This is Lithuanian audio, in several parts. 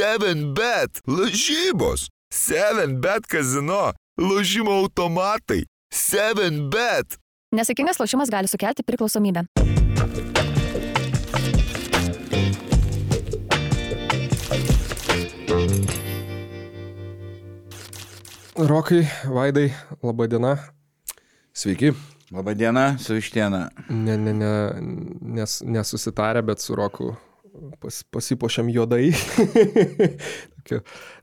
7bet, lažybos, 7bet kazino, lažymo automatai, 7bet. Nesėkmingas lošimas gali sukelti priklausomybę. Rokai, Vaidai, laba diena. Sveiki. Labadiena, su Vištiena. Ne, ne, ne, nes, nesusitarę, bet su Roku pas, pasipošiam juodai.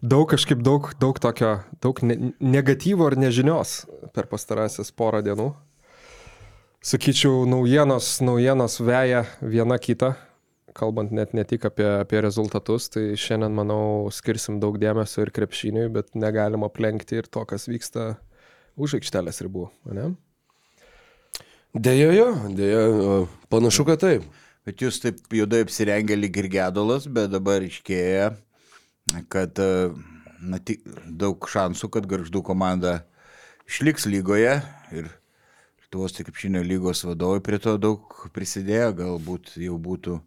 Daug kažkaip daug, daug tokio, daug ne, negatyvo ar nežinios per pastarąsias porą dienų. Sakyčiau, naujienos, naujienos veja viena kitą, kalbant net ne tik apie, apie rezultatus, tai šiandien, manau, skirsim daug dėmesio ir krepšiniui, bet negalim aplenkti ir to, kas vyksta už aikštelės ribų, ne? Deja, jo, deja, panašu, kad taip. Bet jūs taip juodai apsirengę lyg ir gedulas, bet dabar iškėja, kad na, tik, daug šansų, kad garždų komanda išliks lygoje ir Lietuvos krepšinio lygos vadovai prie to daug prisidėjo, galbūt jau būtų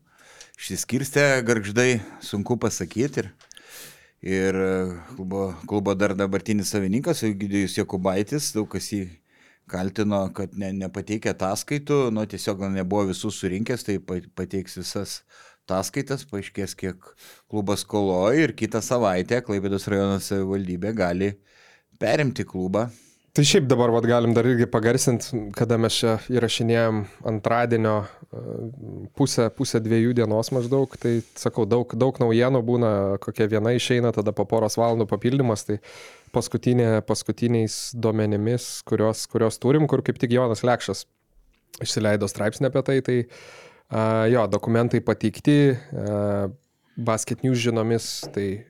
išsiskirstę garždai, sunku pasakyti. Ir, ir klubo, klubo dar dabartinis savininkas, Eugidijus Jokubaitis, daug kas jį kaltino, kad ne, nepateikė ataskaitų, nu tiesiog nebuvo visų surinkęs, tai pateiks visas ataskaitas, paaiškės, kiek klubas koloja ir kitą savaitę Klaipėdos rajono savivaldybė gali perimti klubą. Tai šiaip dabar vat, galim dar irgi pagarsinti, kada mes čia įrašinėjom antradienio pusę, pusę dviejų dienos maždaug, tai sakau, daug, daug naujienų būna, kokia viena išeina, tada po poros valandų papildymas, tai paskutinė, paskutiniais duomenimis, kurios, kurios turim, kur kaip tik Jonas Lekšas išsileido straipsnį apie tai, tai uh, jo, dokumentai pateikti, uh, basket news žinomis, tai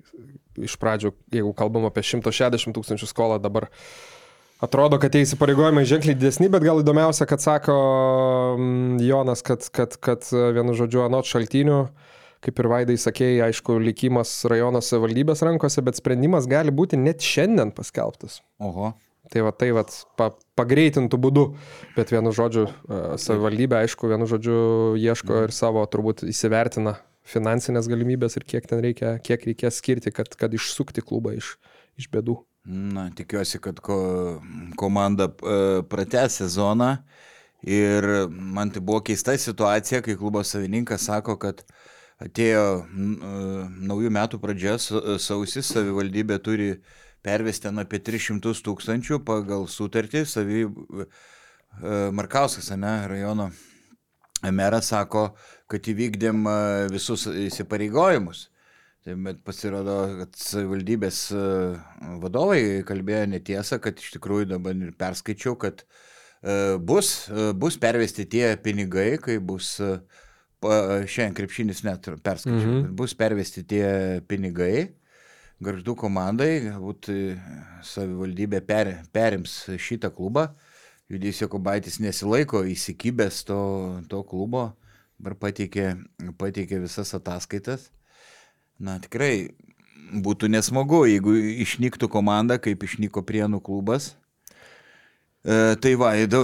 iš pradžių, jeigu kalbam apie 160 tūkstančių skolą, dabar atrodo, kad tie įsipareigojimai ženkliai didesni, bet gal įdomiausia, kad sako Jonas, kad, kad, kad vienu žodžiu, anot šaltinių, uh, kaip ir Vaidai sakėjai, aišku, likimas rajono savivaldybės rankose, bet sprendimas gali būti net šiandien paskelbtas. Oho. Tai va, tai va, pa, pagreitintų būdu, bet vienu žodžiu, savivaldybė, aišku, vienu žodžiu, ieško ir savo, turbūt įsivertina finansinės galimybės ir kiek ten reikia, kiek reikės skirti, kad, kad išsukti klubą iš, iš bėdų. Na, tikiuosi, kad ko, komanda uh, pratęs sezoną ir man tai buvo keista situacija, kai klubo savininkas sako, kad uh, atėjo naujų metų pradžia, sausis, savivaldybė turi pervesti ten apie 300 tūkstančių pagal sutartį, savi, Markauskas, ne, rajono meras sako, kad įvykdėm visus įsipareigojimus. Tai bet pasirodo, kad savivaldybės vadovai kalbėjo netiesą, kad iš tikrųjų dabar ir perskaičiau, kad bus, bus pervesti tie pinigai, kai bus uh, šiandien krepšinis net perskaičiau, mm -hmm. bus pervesti tie pinigai garždų komandai, galbūt e, savivaldybė per, perims šitą klubą. Judys Jokubaitis nesilaiko įsikibęs to, to klubo, dabar pateikė, pateikė visas ataskaitas. Na tikrai būtų nesmagu, jeigu išnyktų komanda, kaip išnyko Prienų klubas. E, tai va, įdu.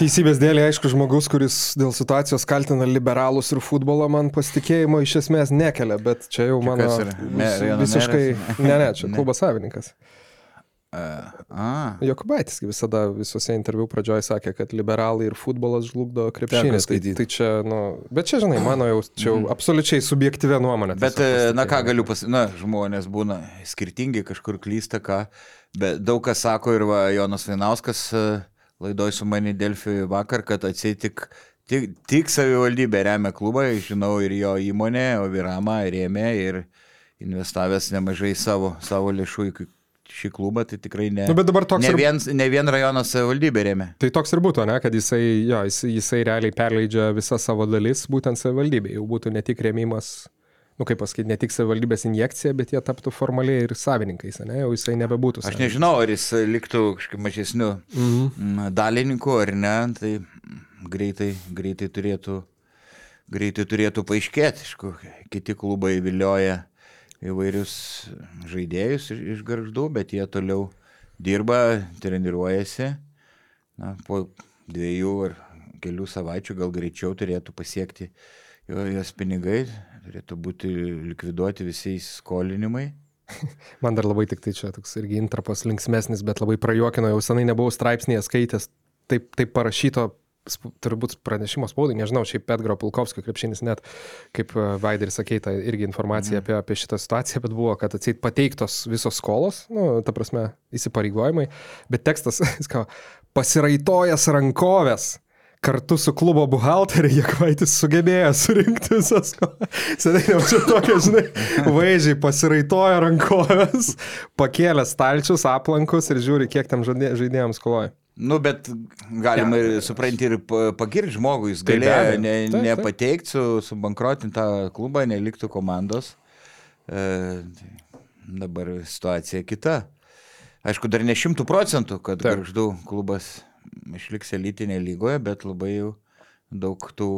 Teisybės dėlė, aišku, žmogus, kuris dėl situacijos kaltina liberalus ir futbolą, man pasitikėjimo iš esmės nekelia, bet čia jau mano Me, visiškai, ne, ne, čia klubo savininkas. Uh, Jokubaitis visada visose interviu pradžioje sakė, kad liberalai ir futbolas žlugdo krepšinį. Tai, tai čia, nu, bet čia, žinai, mano jau čia jau mm. absoliučiai subjektyvė nuomonė. Bet, na ką galiu pasakyti, na, žmonės būna skirtingi, kažkur klysta, ką. Bet daug kas sako ir va, Jonas Vainauskas e, laidoj su mani Delfi vakar, kad atsitik tik, tik savivaldybė remia klubą, žinau ir jo įmonė, o Virama rėmė ir investavęs nemažai savo, savo lėšų į šį klubą, tai tikrai ne, nu, ne, ir... vien, ne vien rajono savivaldybė rėmė. Tai toks ir būtų, ne, kad jisai, jo, jisai, jisai realiai perleidžia visą savo dalis būtent savivaldybė, jau būtų ne tik rėmimas nu kaip pasakyti, ne tik savivaldybės injekcija, bet jie taptų formaliai ir savininkais, ne, jau jisai nebebūtų. Aš nežinau, ar jis liktų kažkaip mažesniu mhm. dalininku ar ne, tai greitai, greitai turėtų, greitai turėtų paaiškėti, aišku, kiti klubai vilioja įvairius žaidėjus iš, iš garždų, bet jie toliau dirba, treniruojasi, na, po dviejų ar kelių savaičių gal greičiau turėtų pasiekti jos pinigai, turėtų būti likviduoti visi įsiskolinimai. Man dar labai tik tai čia toks irgi intrapas linksmesnis, bet labai prajuokino, jau senai nebuvau straipsnėje skaitęs, taip, taip parašyto, turbūt pranešimo spaudai, nežinau, šiaip Pedro Pulkovskio krepšinis net, kaip e, Vaideris sakė, ta irgi informacija apie, apie šitą situaciją, bet buvo, kad atseit pateiktos visos skolos, nu, ta prasme, įsipareigojimai, bet tekstas, ką, pasiraitojęs rankovės. Kartu su klubo buhalteriu Jekvaitis sugebėjo surinkti visas skolas. Senai neužčiau tokia, žinai, vaizdžiai pasiraitojo rankovės, pakėlė stalčius, aplankus ir žiūri, kiek tam žaidė- žaidėjams skoloja. Nu, bet galima ir supranti ir pa- pagirti žmogų, jis Tai galėjo abejo. ne, taip. nepateikti, su, subankrotinti tą klubą, neliktų komandos. E, tai dabar situacija kita. Aišku, dar ne šimtų procentų, kad garždų klubas išliks elitinėje lygoje, bet labai jau daug tų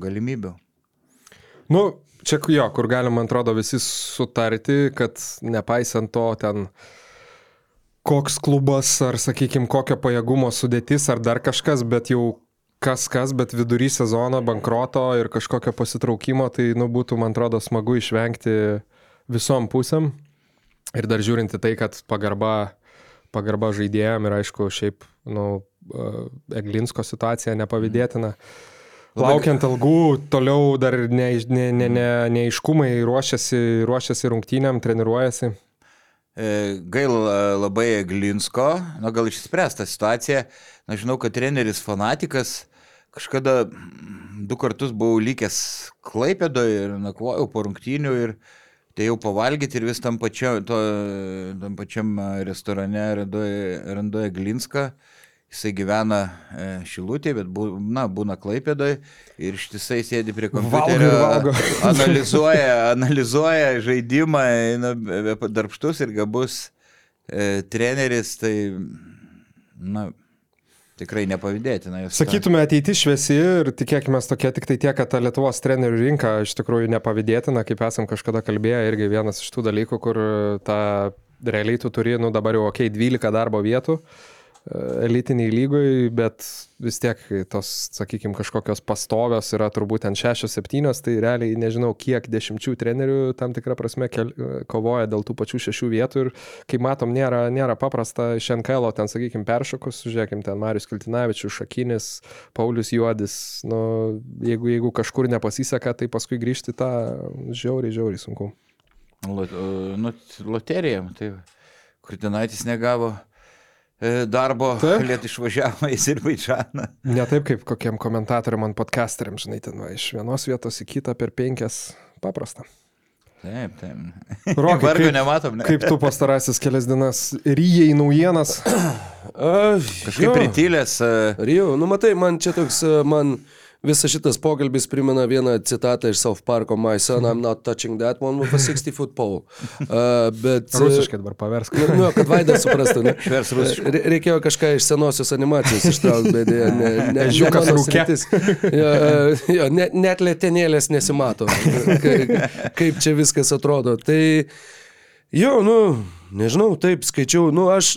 galimybių. Nu, čia jo, kur galima, man atrodo, visi sutarti, kad nepaisant to ten koks klubas ar, sakykime, kokio pajėgumo sudėtis ar dar kažkas, bet jau kas kas, bet vidury sezono bankroto ir kažkokio pasitraukimo, tai, nu, būtų, man atrodo, smagu išvengti visom pusėm. Ir dar žiūrinti tai, kad pagarba, pagarba žaidėjim ir aišku, šiaip, nu, Eglinsko situacija nepavydėtina. Laukiant algų, toliau dar neiš- ne, ne, ne, neiškumai ruošiasi, ruošiasi rungtynėm, treniruojasi. E, Gaila labai Glinsko, na gal išspręsta situacija. Na žinau, kad treneris fanatikas, kažkada mm, du kartus buvau likęs Klaipėdoje ir nakvojau po rungtynių ir tai jau pavalgyti ir vis tam, pačia, to, tam pačiam restorane randuoja, randuoja Glinską. Jisai gyvena e, Šilutėje, bet bu, na, būna Klaipėdoje ir ištisai sėdi prie kompiuterio, ir valgo. analizuoja, analizuoja žaidimą, be- darbštus ir gabus e, treneris, tai, na, tikrai nepavydėtina. Sakytume, ateitis šviesi ir tikėkime tokia tik tai tiek, kad ta Lietuvos trenerių rinka iš tikrųjų nepavydėtina, kaip esam kažkada kalbėję, irgi vienas iš tų dalykų, kur ta realiai tu turi, nu dabar jau, okei, okay, 12 darbo vietų e, elitiniai lygoj, bet vis tiek tos, sakykime, kažkokios pastovios yra turbūt ten 6-7, tai realiai nežinau, kiek dešimčių trenerių tam tikrą prasme kel, kovoja dėl tų pačių šešių vietų ir kaip matom, nėra, nėra paprasta iš NKL, ten, sakykime, peršokus, žiūrėkim, ten Marius Kiltinavičius, Šakinis, Paulius Juodis, nu, jeigu, jeigu kažkur nepasiseka, tai paskui grįžti tą žiauriai, žiauriai sunku. Nu, loterija, tai Kurtinaitis negavo darbo, Taip. liet išvažiavo į Azerbaidžaną. Ne taip kaip kokiem komentatoriam ant podcasteriam, žinai, ten va, iš vienos vietos į kitą per penkias paprasta. Taip, taip. Rokai, Vargo kaip, nematom, ne? kaip tu pastarasis kelias dienas ryjai naujienas? A, Kažkaip jo. pritylęs. e, Rijau, nu matai, man čia toks, e, man visas šitas pokalbis primena vieną citatą iš South Parko, My son, I'm not touching that one with a 60 foot pole. Uh, bet... e, Rusiškai dabar paversk. Nu, nu, kad Vaidas suprastų, ne? Švers rusiškai. Re- Reikėjo kažką iš senosios animacijos ištraukti, bet ne, ne, ne, Ežiukas mano rūke. sritis. Jo, e, jo, net, net lėtenėlės nesimato, ka- kaip čia viskas atrodo. Tai jo, nu, nežinau, taip skaičiau, nu, aš,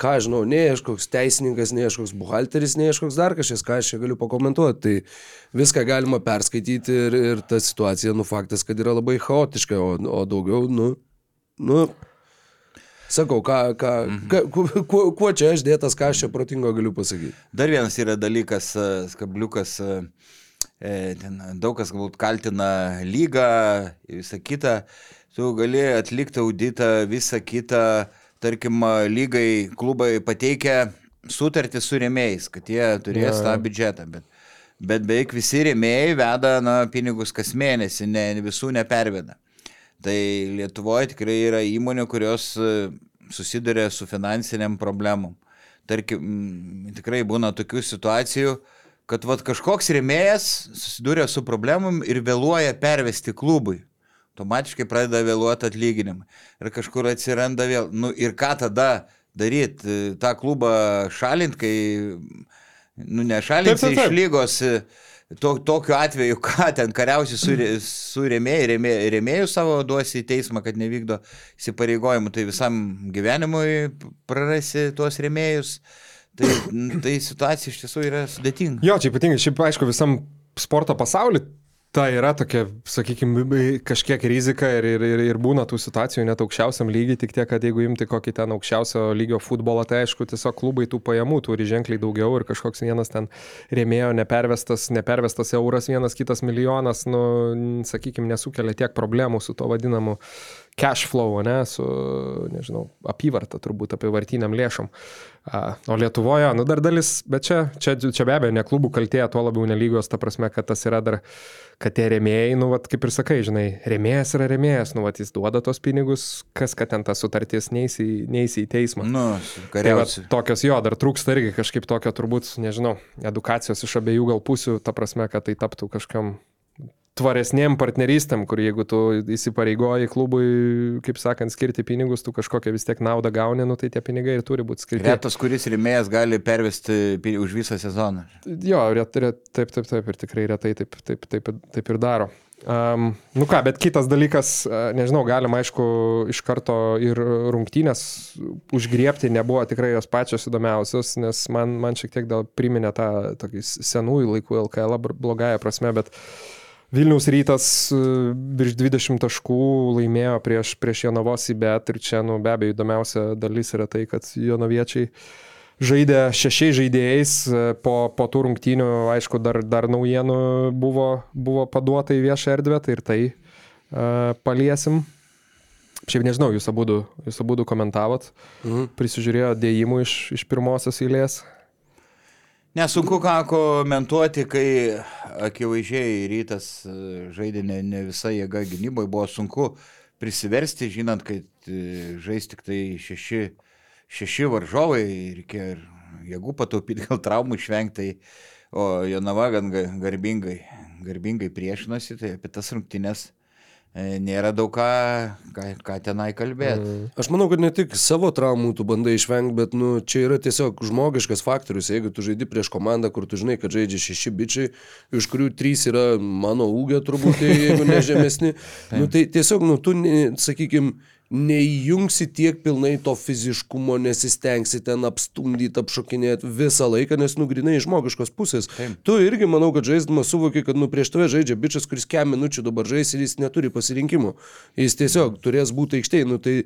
ką žinau, ne aš koks teisininkas, ne aš koks buhalteris, ne aš koks dar kažkas, ką aš čia galiu pakomentuoti. Tai viską galima perskaityti ir, ir ta situacija, nu, faktas, kad yra labai chaotiška, o, o daugiau, nu, nu, Sakau, ką, ką, ką, kuo, kuo- kuo čia aš dėtas, ką aš čia protingo galiu pasakyti. Dar vienas yra dalykas, e, skabliukas, e, e, ten daug kas galbūt kaltina lygą ir visą kitą. Tu gali atlikti auditą, visą kitą, tarkim, lygai klubai pateikia sutartį su rėmėjais, kad jie turės Jo. tą biudžetą. Bet, bet beveik visi rėmėjai veda na, pinigus kas mėnesį, ne, visų neperveda. Tai Lietuvoje tikrai yra įmonių, kurios e, susiduria su finansiniam problemom. Tarkim, tikrai būna tokių situacijų, kad vat, kažkoks rėmėjas susiduria su problemom ir vėluoja pervesti klubui. Automatiškai pradeda vėluoti atlyginimą. Ir kažkur atsiranda vėl. Nu ir ką tada daryti? Ta klubą šalinti, kai, nu nešalinti iš lygos. e, To, tokiu atveju, ką ten kariausi su, su rėmėjai, rėmėjai, rėmėjų savo duosi į teismą, kad nevykdo įsipareigojimų, tai visam gyvenimui prarasi tuos rėmėjus. Tai, tai situacija iš tiesų yra sudėtinga. Jo, čia ypatingai, šiaip aišku, visam sporto pasauliu ta yra tokia, sakykime, kažkiek rizika ir, ir, ir, ir būna tų situacijų net aukščiausiam lygiai, tik tiek, kad jeigu imti kokį ten aukščiausio lygio futbolą, tai aišku, tiesiog klubai tų pajamų turi ženkliai daugiau ir kažkoks vienas ten rėmėjo nepervestas, nepervestas euras, vienas kitas milijonas, nu, sakykime, nesukelia tiek problemų su to vadinamu cash flow, ne, su, nežinau, apyvarta turbūt apyvartiniam lėšom. O Lietuvoje, nu dar dalis, bet čia, čia, čia be abejo, ne klubų kaltė, tuo labiau nelygos, ta prasme, kad tas yra dar, kad tie remėjai, nu, vat, kaip ir sakai, žinai, remėjas yra remėjas, nu, vat, jis duoda tos pinigus, kas, kad ten ta sutartis neįsi, neįsi į teismą. Nu, Tai va, kariausi. tokios jo, dar trūksta irgi kažkaip tokio, turbūt, nežinau, edukacijos iš abiejų gal pusių, ta prasme, kad tai taptų kažkam tvaresniem partnerystėm, kur jeigu tu įsipareigoji klubui, kaip sakant, skirti pinigus, tu kažkokią vis tiek naudą gauni, nu, tai tie pinigai ir turi būti skirti. Retas, kuris rėmėjas gali pervesti už visą sezoną. Jo, ret, ret, taip, taip, taip, ir tikrai retai taip, taip, taip, taip ir daro. Um, nu ką, bet kitas dalykas, nežinau, galima aišku iš karto ir rungtynės užgriepti, nebuvo tikrai jos pačios įdomiausios, nes man, man šiek tiek gal priminė tą tokį senųjų laikų LKL blogąją prasme, bet Vilniaus rytas e, virš 20 taškų laimėjo prieš, prieš Jonavos į bet ir čia, nu, be abejo, įdomiausia dalis yra tai, kad Jonoviečiai žaidė šešiais žaidėjais, e, po, po tų rungtynių, aišku, dar, dar naujienų buvo, buvo paduota į viešą erdvę, tai ir tai uh, paliesim. Šiaip nežinau, jūs abu, jūs abu komentavot, Mhm. prisižiūrėjo dėjimų iš, iš pirmosios eilės. Nesunku ką komentuoti, kai akivaizdžiai rytas e, žaidė ne, ne visa jėga gynyboje, buvo sunku prisiversti, žinant, kad e, žais tik tai šeši, šeši varžovai, reikėjo ir jėgų pataupyti, gal traumų išvengti, o Jonava gan ga- garbingai, garbingai priešinosi, tai apie tas rungtynės e, nėra daug ką, ką, ką tenai kalbėti. Aš manau, kad ne tik savo traumų tu bandai išvengti, bet nu, čia yra tiesiog žmogiškas faktorius. Jeigu tu žaidi prieš komandą, kur tu žinai, kad žaidžia šeši bičiai, iš kurių trys yra mano ūgio turbūt, jeigu ne žemesni, nu, tai tiesiog, nu, tu, sakykime, neįjungsi tiek pilnai to fiziškumo, nesistengsi ten apstumdyti, apšokinėti visą laiką, nes nugrinai iš žmogiškos pusės. Taip. Tu irgi, manau, kad žaisdamas suvoki, kad nu, prieš tave žaidžia bičias, kuris kem minučių dabar žais ir jis neturi pasirinkimų. Jis tiesiog turės būti aikštėje. Nu, tai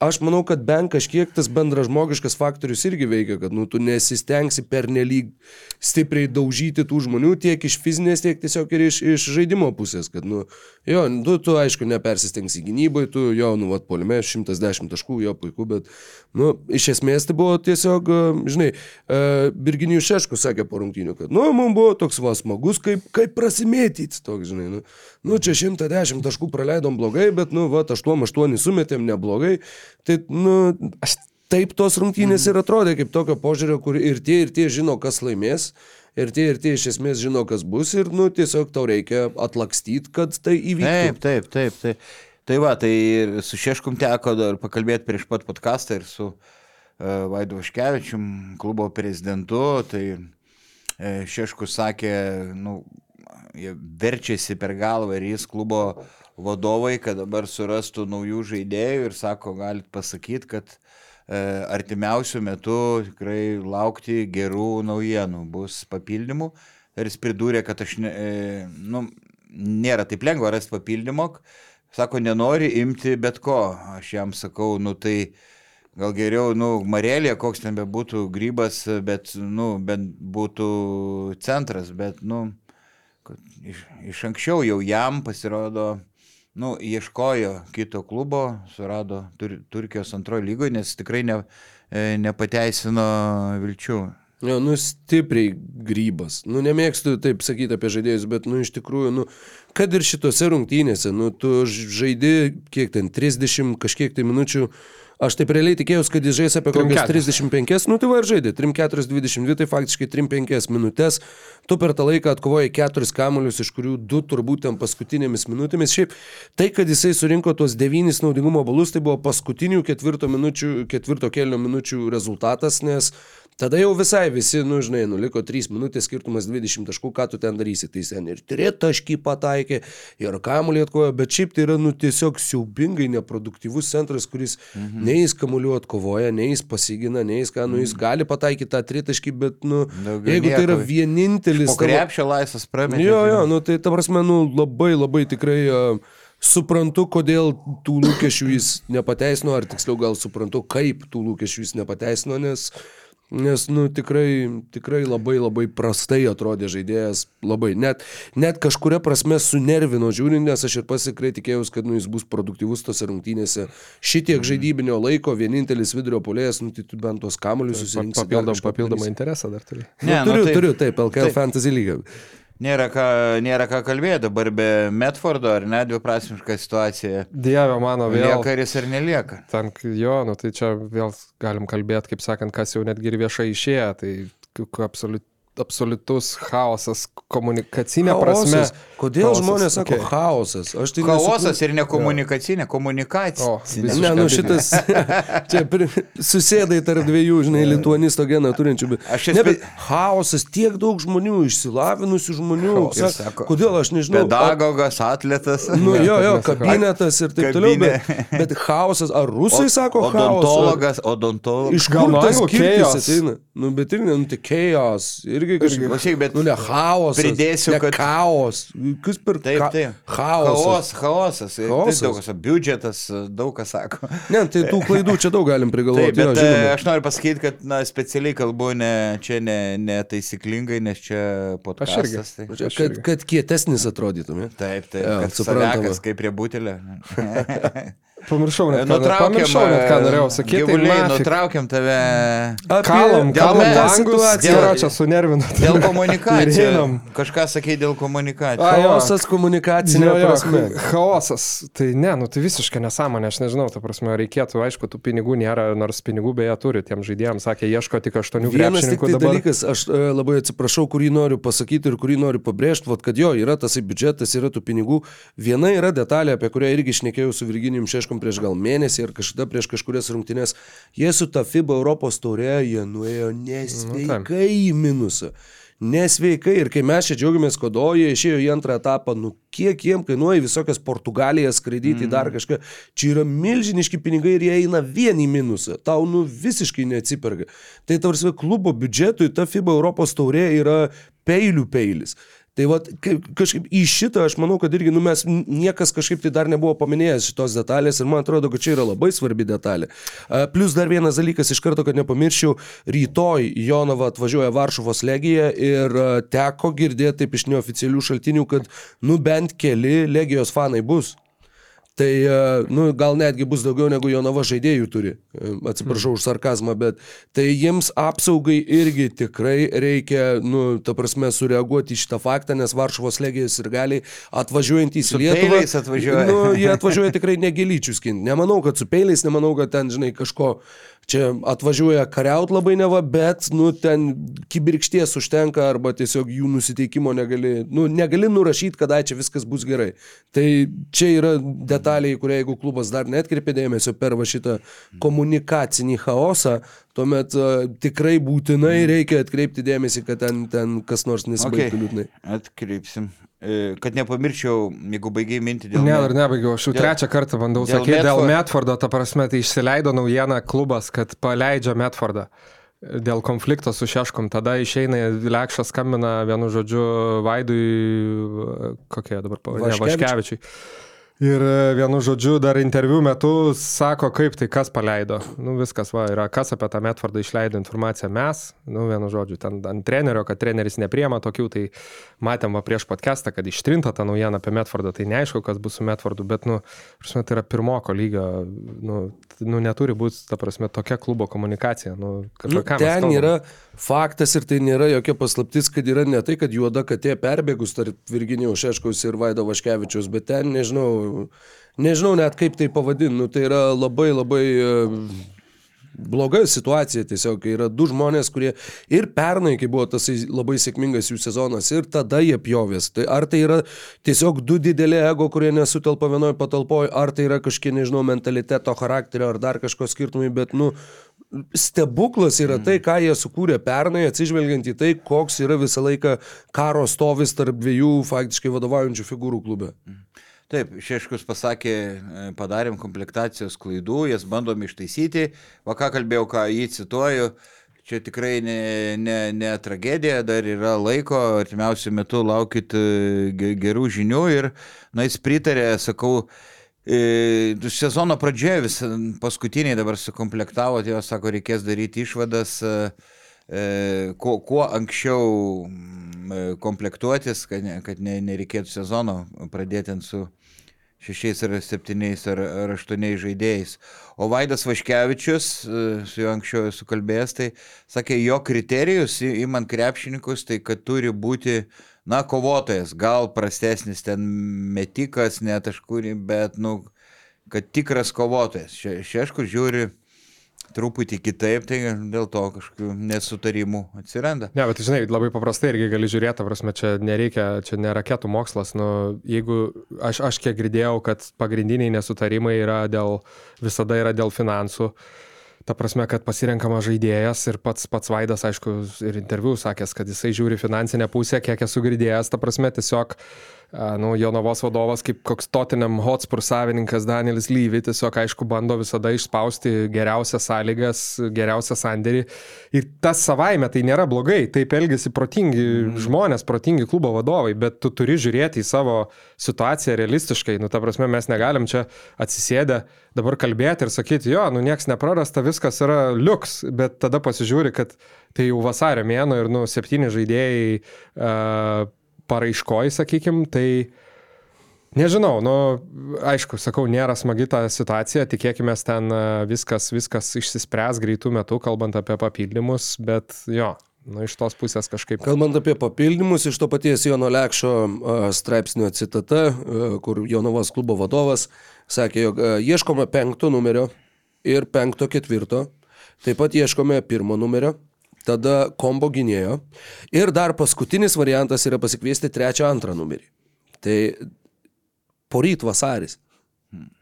aš manau, kad bent kažkiek tas bendras žmogiškas faktorius irgi veikia, kad nu, tu nesistengsi pernelyg stipriai daužyti tų žmonių tiek iš fizinės, tiek tiesiog ir iš, iš žaidimo pusės. Kad, nu, jo, tu, tu aišku nepersistengsi gynybai, tu jo, nu, vat, polime 110 taškų, jo puiku, bet, nu, iš esmės tai buvo tiesiog, e, žinai, uh, Birginijų Šeškus sakė po rungtynių, kad, nu, man buvo toks va smagus, kaip, kaip prasimėtyti, toks, žinai, nu, nu, čia 110 taškų praleidom blogai, bet, nu, va, 8-8 sumetėm neblogai, tai, nu, aš taip tos rungtynės ir atrodė kaip tokio požiūrio, kur ir tie, ir tie žino, kas laimės. Ir tie, ir tie iš esmės žino, kas bus ir, nu, tiesiog tau reikia atlakstyti, kad tai įvyktų. Taip, taip, taip. taip. Tai va, tai ir su Šeškum teko dar pakalbėti prieš pat podcastą ir su uh, Vaidu Vaškevičium, klubo prezidentu. Tai uh, Šeškus sakė, nu, verčiasi per galvą ir jis klubo vadovai, kad dabar surastų naujų žaidėjų ir sako, galit pasakyti, kad uh, artimiausių metų tikrai laukti gerų naujienų bus papildymų. Ir jis pridūrė, kad aš, ne, e, nu, nėra taip lengva rasti papildymo. Sako, nenori imti bet ko. Aš jam sakau, nu tai gal geriau, nu, Marelė, koks ten bebūtų grybas, bet, nu, bent būtų centras, bet, nu, iš, iš anksčiau jau jam pasirodo, nu, ieškojo kito klubo, surado tur, Turkijos antrojo lygoje, nes tikrai ne, e, nepateisino vilčių. Jo, nu, stipriai grybas. Nu, nemėgstu taip sakyti apie žaidėjus, bet, nu, iš tikrųjų, nu, kad ir šitose rungtynėse, nu, tu žaidi, kiek ten, 30 kažkiek tai minučių. Aš taip realiai tikėjausi, kad jis žais apie kokias 35, nu tai va ir žaidė, 3-4-22, tai faktiškai 3-5 minutės. Tu per tą laiką atkovojai 4 kamuolius, iš kurių 2 turbūt ten paskutinėmis minutėmis. Šiaip tai, kad jisai surinko tuos 9 naudingumo balus, tai buvo paskutinių ketvirto, minučių, ketvirto kelio minučių rezultatas, nes Tada jau visai visi, nu žinai, nu liko 3 minutės skirtumas 20 taškų, ką tu ten darysi. Tai ten ir tritaškį pataikė, ir kamuolį atkojo, bet šiaip tai yra nu tiesiog siaubingai neproduktyvus centras, kuris mhm. nei jis kamuoliu atkovoja, nei jis pasigina, nei jis ką, nu jis gali pataikyti tą tritaškį, bet nu, Daugiau jeigu tai yra nieko. vienintelis... Po krepšio laisvas prametė. Jo, jo, nu tai ta prasme, nu labai labai tikrai uh, suprantu, kodėl tų lūkesčių jis nepateisino, ar tiksliau gal suprantu, kaip tų lūkesčių jis nepateisino, nes, nes nu tikrai, tikrai labai labai prastai atrodė žaidėjas, labai. Net, net kažkuria prasme sunervino žiūrint, nes aš ir pasikrai tikėjausi, kad nu, jis bus produktyvus tose rungtynėse. Šitiek žaidybinio laiko, vienintelis vidurio polėjas, nu tai tu bent tuos kamuolius susirinksi. Papildom, papildomą interesą dar turi. Nu, Ne, nu turiu, tai- turiu, taip, LKL taip. Fantasy lyga. Nėra ką, nėra ką kalbėti dabar be Metfordo, ar ne, dviprasmiška situacija. Dieve mano, vėl. Lieka ir jis ar nelieka. Ten, jo, nu tai čia vėl galim kalbėti, kaip sakant, kas jau netgi ir viešai išėjo, tai absoliut, absoliutus chaosas komunikacinė prasme. Chaosas. Kodėl Chaosas, žmonės sako okei. chaosas? Aš tai Chaosas ir ne komunikacinė, O, komunikacija. Ne, nu šitas, čia pri, susėdai tarp dviejų, žinai, lituanisto geną turinčių, bet, Aš čia ne, bet chaosas, tiek daug žmonių, išsilavinusių žmonių, Ir sak, sako, kodėl aš nežinau. Pedagogas, atletas. Nu, jo, jo, kabinetas ir taip toliau, bet, bet chaosas, ar rusai sako chaosas? Odontologas, odontologas. Iš Gal kur tas kirtis ateina? Nu, bet irgi, nu, tai. Irgi kažkaip. Klausyk, bet Nu, ne chaosas. pridėsiu, kad- chaos. Kas per Taip, cha- taip. Chaosas. Chaos, chaosas. Chaosas. Tai daug kas, biudžetas, daug kas sako. Ne, tai tų klaidų čia daug galim prigalvoti. Taip, bet jo, e, aš noriu pasakyti, kad na, specialiai kalbu ne, čia ne, ne nes čia podcastas. Tai. Aš Kad, irgi. kad kietesnis atrodytum. ja? Taip, taip, Jo, kad suprantama. savekas kaip prie butelio. Pamiršau, net, ką, Nutraukėm, pamiršau net ką norėjau sakyti. Tai Gyvuliai, nafik. nutraukėm tave. Apie- Kalom, Dėl kalom me- langus, situaciją. dėl čia sunervino. Dėl Ir komunikacijos. Kažką sakė dėl komunikacijos. Chaosas komunikacinė Jo, jo, prasme. chaosas. Tai ne, nu tai visiškai nesąmonė, aš nežinau, ta prasme, reikėtų, aišku, tų pinigų nėra, nors pinigų beje turi tiem žaidėjams, sakė, ieško tik aštuonių Vienas tik tai dabar. dalykas, aš e, labai atsiprašau, kurį noriu pasakyti ir kurį noriu pabrėžti, vat, kad jo, yra tas biudžetas, yra tų pinigų. Viena yra detalė, apie kurią irgi išnekėjau su Virginijum Šeškom prieš gal mėnesį ir kažkada prieš kažkurias rungtynes. Jie su ta FIBA Europos taurė, jie nuėjo nesveikai į minusą. Nesveikai ir kai mes čia džiaugiamės, o jie išėjo į antrą etapą, nu kiek jiem kainuoja visokias Portugalijas skraidyti mm. dar kažką, čia yra milžiniški pinigai ir jie eina vien į minusą, tau nu visiškai neatsiperga. Tai tarsi klubo biudžetui ta FIBA Europos taurė yra peilių peilis. Tai va, kažkaip į šitą aš manau, kad irgi, nu mes niekas kažkaip tai dar nebuvo paminėjęs šitos detalės ir man atrodo, kad čia yra labai svarbi detalė. Plus dar vienas dalykas iš karto, kad nepamirščiau, rytoj Jonava atvažiuoja Varšuvos legija ir teko girdėti taip iš neoficialių šaltinių, kad nu bent keli legijos fanai bus. Tai, e, nu, gal netgi bus daugiau negu Jonava žaidėjų turi. E, Atsiprašau už sarkazmą, bet tai jiems apsaugai irgi tikrai reikia, nu, ta prasme, sureaguoti į šitą faktą, nes Varšuvos legijos ir gali atvažiuojantys į Lietuvą. atvažiuoja. Nu, jie atvažiuoja tikrai negelyčių skinti. Nemanau, kad su peiliais, nemanau, kad ten, žinai, kažko čia atvažiuoja kariaut labai neva, bet, nu, ten kibirkšties užtenka arba tiesiog jų nusiteikimo negali, nu, negali nurašyti, kada čia viskas bus gerai. Tai čia yra detalė, į kurią jeigu klubas dar netkreipė dėmesio per va šitą komunikacinį chaosą, tuomet uh, tikrai būtinai reikia atkreipti dėmesį, kad ten, ten kas nors nesibaigtų Okay. liūdnai. Atkreipsim. E, Kad nepamirščiau, jeigu baigiai mintį dėl... Ne, dar nebaigiau, aš jau Dėl- trečią kartą bandau dėl sakyti dėl Medford- Metfordo, ta prasme, tai išsileido naujieną klubas, kad paleidžia Metfordą. Dėl konflikto su Šeškom, tada išeina Lekšas skambina vienu žodžiu Vaidui, kokie dabar pavadinti, Vaškevičiui. Vaškevičiui. Ir e, vienu žodžiu dar interviu metu sako, kaip tai kas paleido. Nu viskas, va, yra kas apie tą Metfordą išleido informaciją mes, nu vienu žodžiu, ten ant trenerio, kad treneris nepriema tokių, tai matėm va prieš podcastą, kad ištrinta ta naujiena apie Metfordą, tai neaišku, kas bus su Metfordu, bet, nu, prasme, tai yra pirmoko lygio, nu, nu neturi būti, ta prasme, tokia klubo komunikacija. Nu, Nu, ten yra faktas ir tai nėra jokia paslaptis, kad yra ne tai, kad juoda katė perbėgus tarp Virginijaus Šeškaus ir Vaido Vaškevičius, bet ten nežinau, nežinau net kaip tai pavadinti, nu, tai yra labai labai e, bloga situacija tiesiog, yra du žmonės, kurie ir pernai, kai buvo tas labai sėkmingas jų sezonas, ir tada jie pjovės. Tai ar tai yra tiesiog du dideli ego, kurie nesutelpa vienoje patalpoje, ar tai yra kažkiek, nežinau, mentaliteto, charakterio ar dar kažko skirtumai, bet, nu, stebuklas yra tai, ką jie sukūrė pernai, atsižvelgiant į tai, koks yra visą laiką karo stovis tarp dviejų faktiškai vadovaujančių figūrų klube. Taip, Šeškus pasakė, e, padarėm komplektacijos klaidų, jas bandom ištaisyti. Va ką kalbėjau, ką jį cituoju, čia tikrai ne, ne, ne tragedija, dar yra laiko, artimiausių metų laukit e, ge- gerų žinių ir, na, jis pritarė, sakau, e, sezono pradžioje vis paskutiniai dabar sukomplektavo, tai jo sako, reikės daryti išvadas, kuo, kuo anksčiau komplektuotis, kad, ne, kad ne, nereikėtų sezono pradėti ant su šešiais ar septyniais ar, ar aštuoniais žaidėjais. O Vaidas Vaškevičius, e, su juo anksčiau esu kalbėjęs, tai sakė, jo kriterijus, į- imant krepšininkus, tai kad turi būti, na, kovotojas, gal prastesnis ten metikas, net aš kurį, bet, nu, kad tikras kovotojas. Šeškur žiūri truputį kitaip, tai dėl to kažkokių nesutarimų atsiranda. Ne, bet žinai, labai paprastai irgi gali žiūrėti, ta prasme, čia nereikia, čia ne raketų mokslas, nu, jeigu aš, aš kiek girdėjau, kad pagrindiniai nesutarimai yra dėl, visada yra dėl finansų. Ta prasme, kad pasirenkama žaidėjas ir pats, pats Vaidas, aišku, ir interviu sakęs, kad jisai žiūri finansinę pusę, kiek esu girdėjęs, ta prasme, tiesiog, a, nu, Jonavos vadovas, kaip koks Tottenham Hotspur savininkas Danielis Lyvi, tiesiog, aišku, bando visada išspausti geriausias sąlygas, geriausią sandėrį. Ir tas savaime tai nėra blogai, taip elgesi protingi mm. žmonės, protingi klubo vadovai, bet tu turi žiūrėti į savo situaciją realistiškai. Nu, ta prasme, mes negalim čia atsisėdę dabar kalbėti ir sakyti, jo, nu, nieks neprarasta, viskas yra liuks, bet tada pasižiūri, kad tai jau vasario mėno ir, nu, septyni žaidėjai uh, paraiškoj, sakykim, tai Nežinau, nu, aišku, sakau, nėra smagi ta situacija, tikėkime, ten a, viskas, viskas išsispręs greitų metų, kalbant apie papildymus, bet jo, nu, iš tos pusės kažkaip. Kalbant apie papildymus, iš to paties Jono Lekšo a, straipsnio citata, a, kur Jonavos klubo vadovas sakė, jog ieškome penkto numerio ir penkto ketvirto, taip pat ieškome pirmo numerio, tada kombo gynėjo ir dar paskutinis variantas yra pasikviesti trečią antrą numerį. Tai poryt vasaris.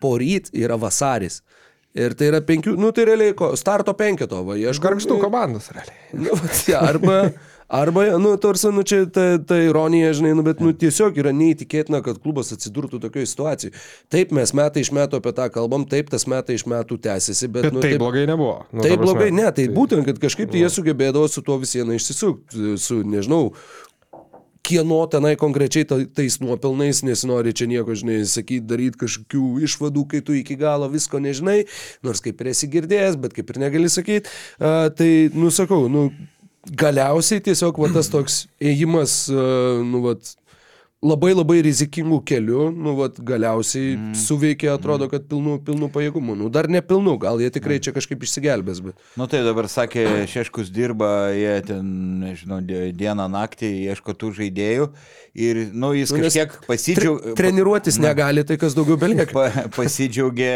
Poryt yra vasaris. Ir tai yra penkių, nu tai realiai ko, starto penketo, va, Aš gargžtų komandos, realiai. Nu, vat, ja, arba, arba, nu, tarsi, nu, čia ta, ta ironija, žinai, nu, bet, nu, tiesiog yra neįtikėtina, kad klubas atsidurtų tokioje situacijoje. Taip, mes metai iš metų apie tą kalbam, taip, tas metai iš metų tęsiasi, bet, Bet nu, tai taip, blogai nebuvo. Nu, taip blogai, ne, tai būtent, kad kažkaip tai jie sugebėdavo su tuo visieną išsisukti, su, nežinau, kieno tenai konkrečiai ta- tais nuopelnais, nesinori čia nieko, žinai, sakyti, daryti kažkokių išvadų, kai tu iki galo visko nežinai, nors kaip ir esi girdėjęs, bet kaip ir negali sakyti. Uh, tai, nu, sakau, nu, galiausiai tiesiog va, tas toks ėjimas, uh, nu, va, labai labai rizikingų kelių, nu, va, galiausiai mm. suveikė, atrodo, kad pilnų, pilnų pajėgumų. Nu, dar ne pilnų, gal jie tikrai čia kažkaip išsigelbės, bet... Nu tai dabar sakė, Šeškus dirba, jie ten, nežinau, die- dieną naktį ieško tų žaidėjų ir, nu, jis Nu, kažkiek pasidžiaugė. Treniruotis negali, tai kas daugiau belieka. pa, pasidžiaugė,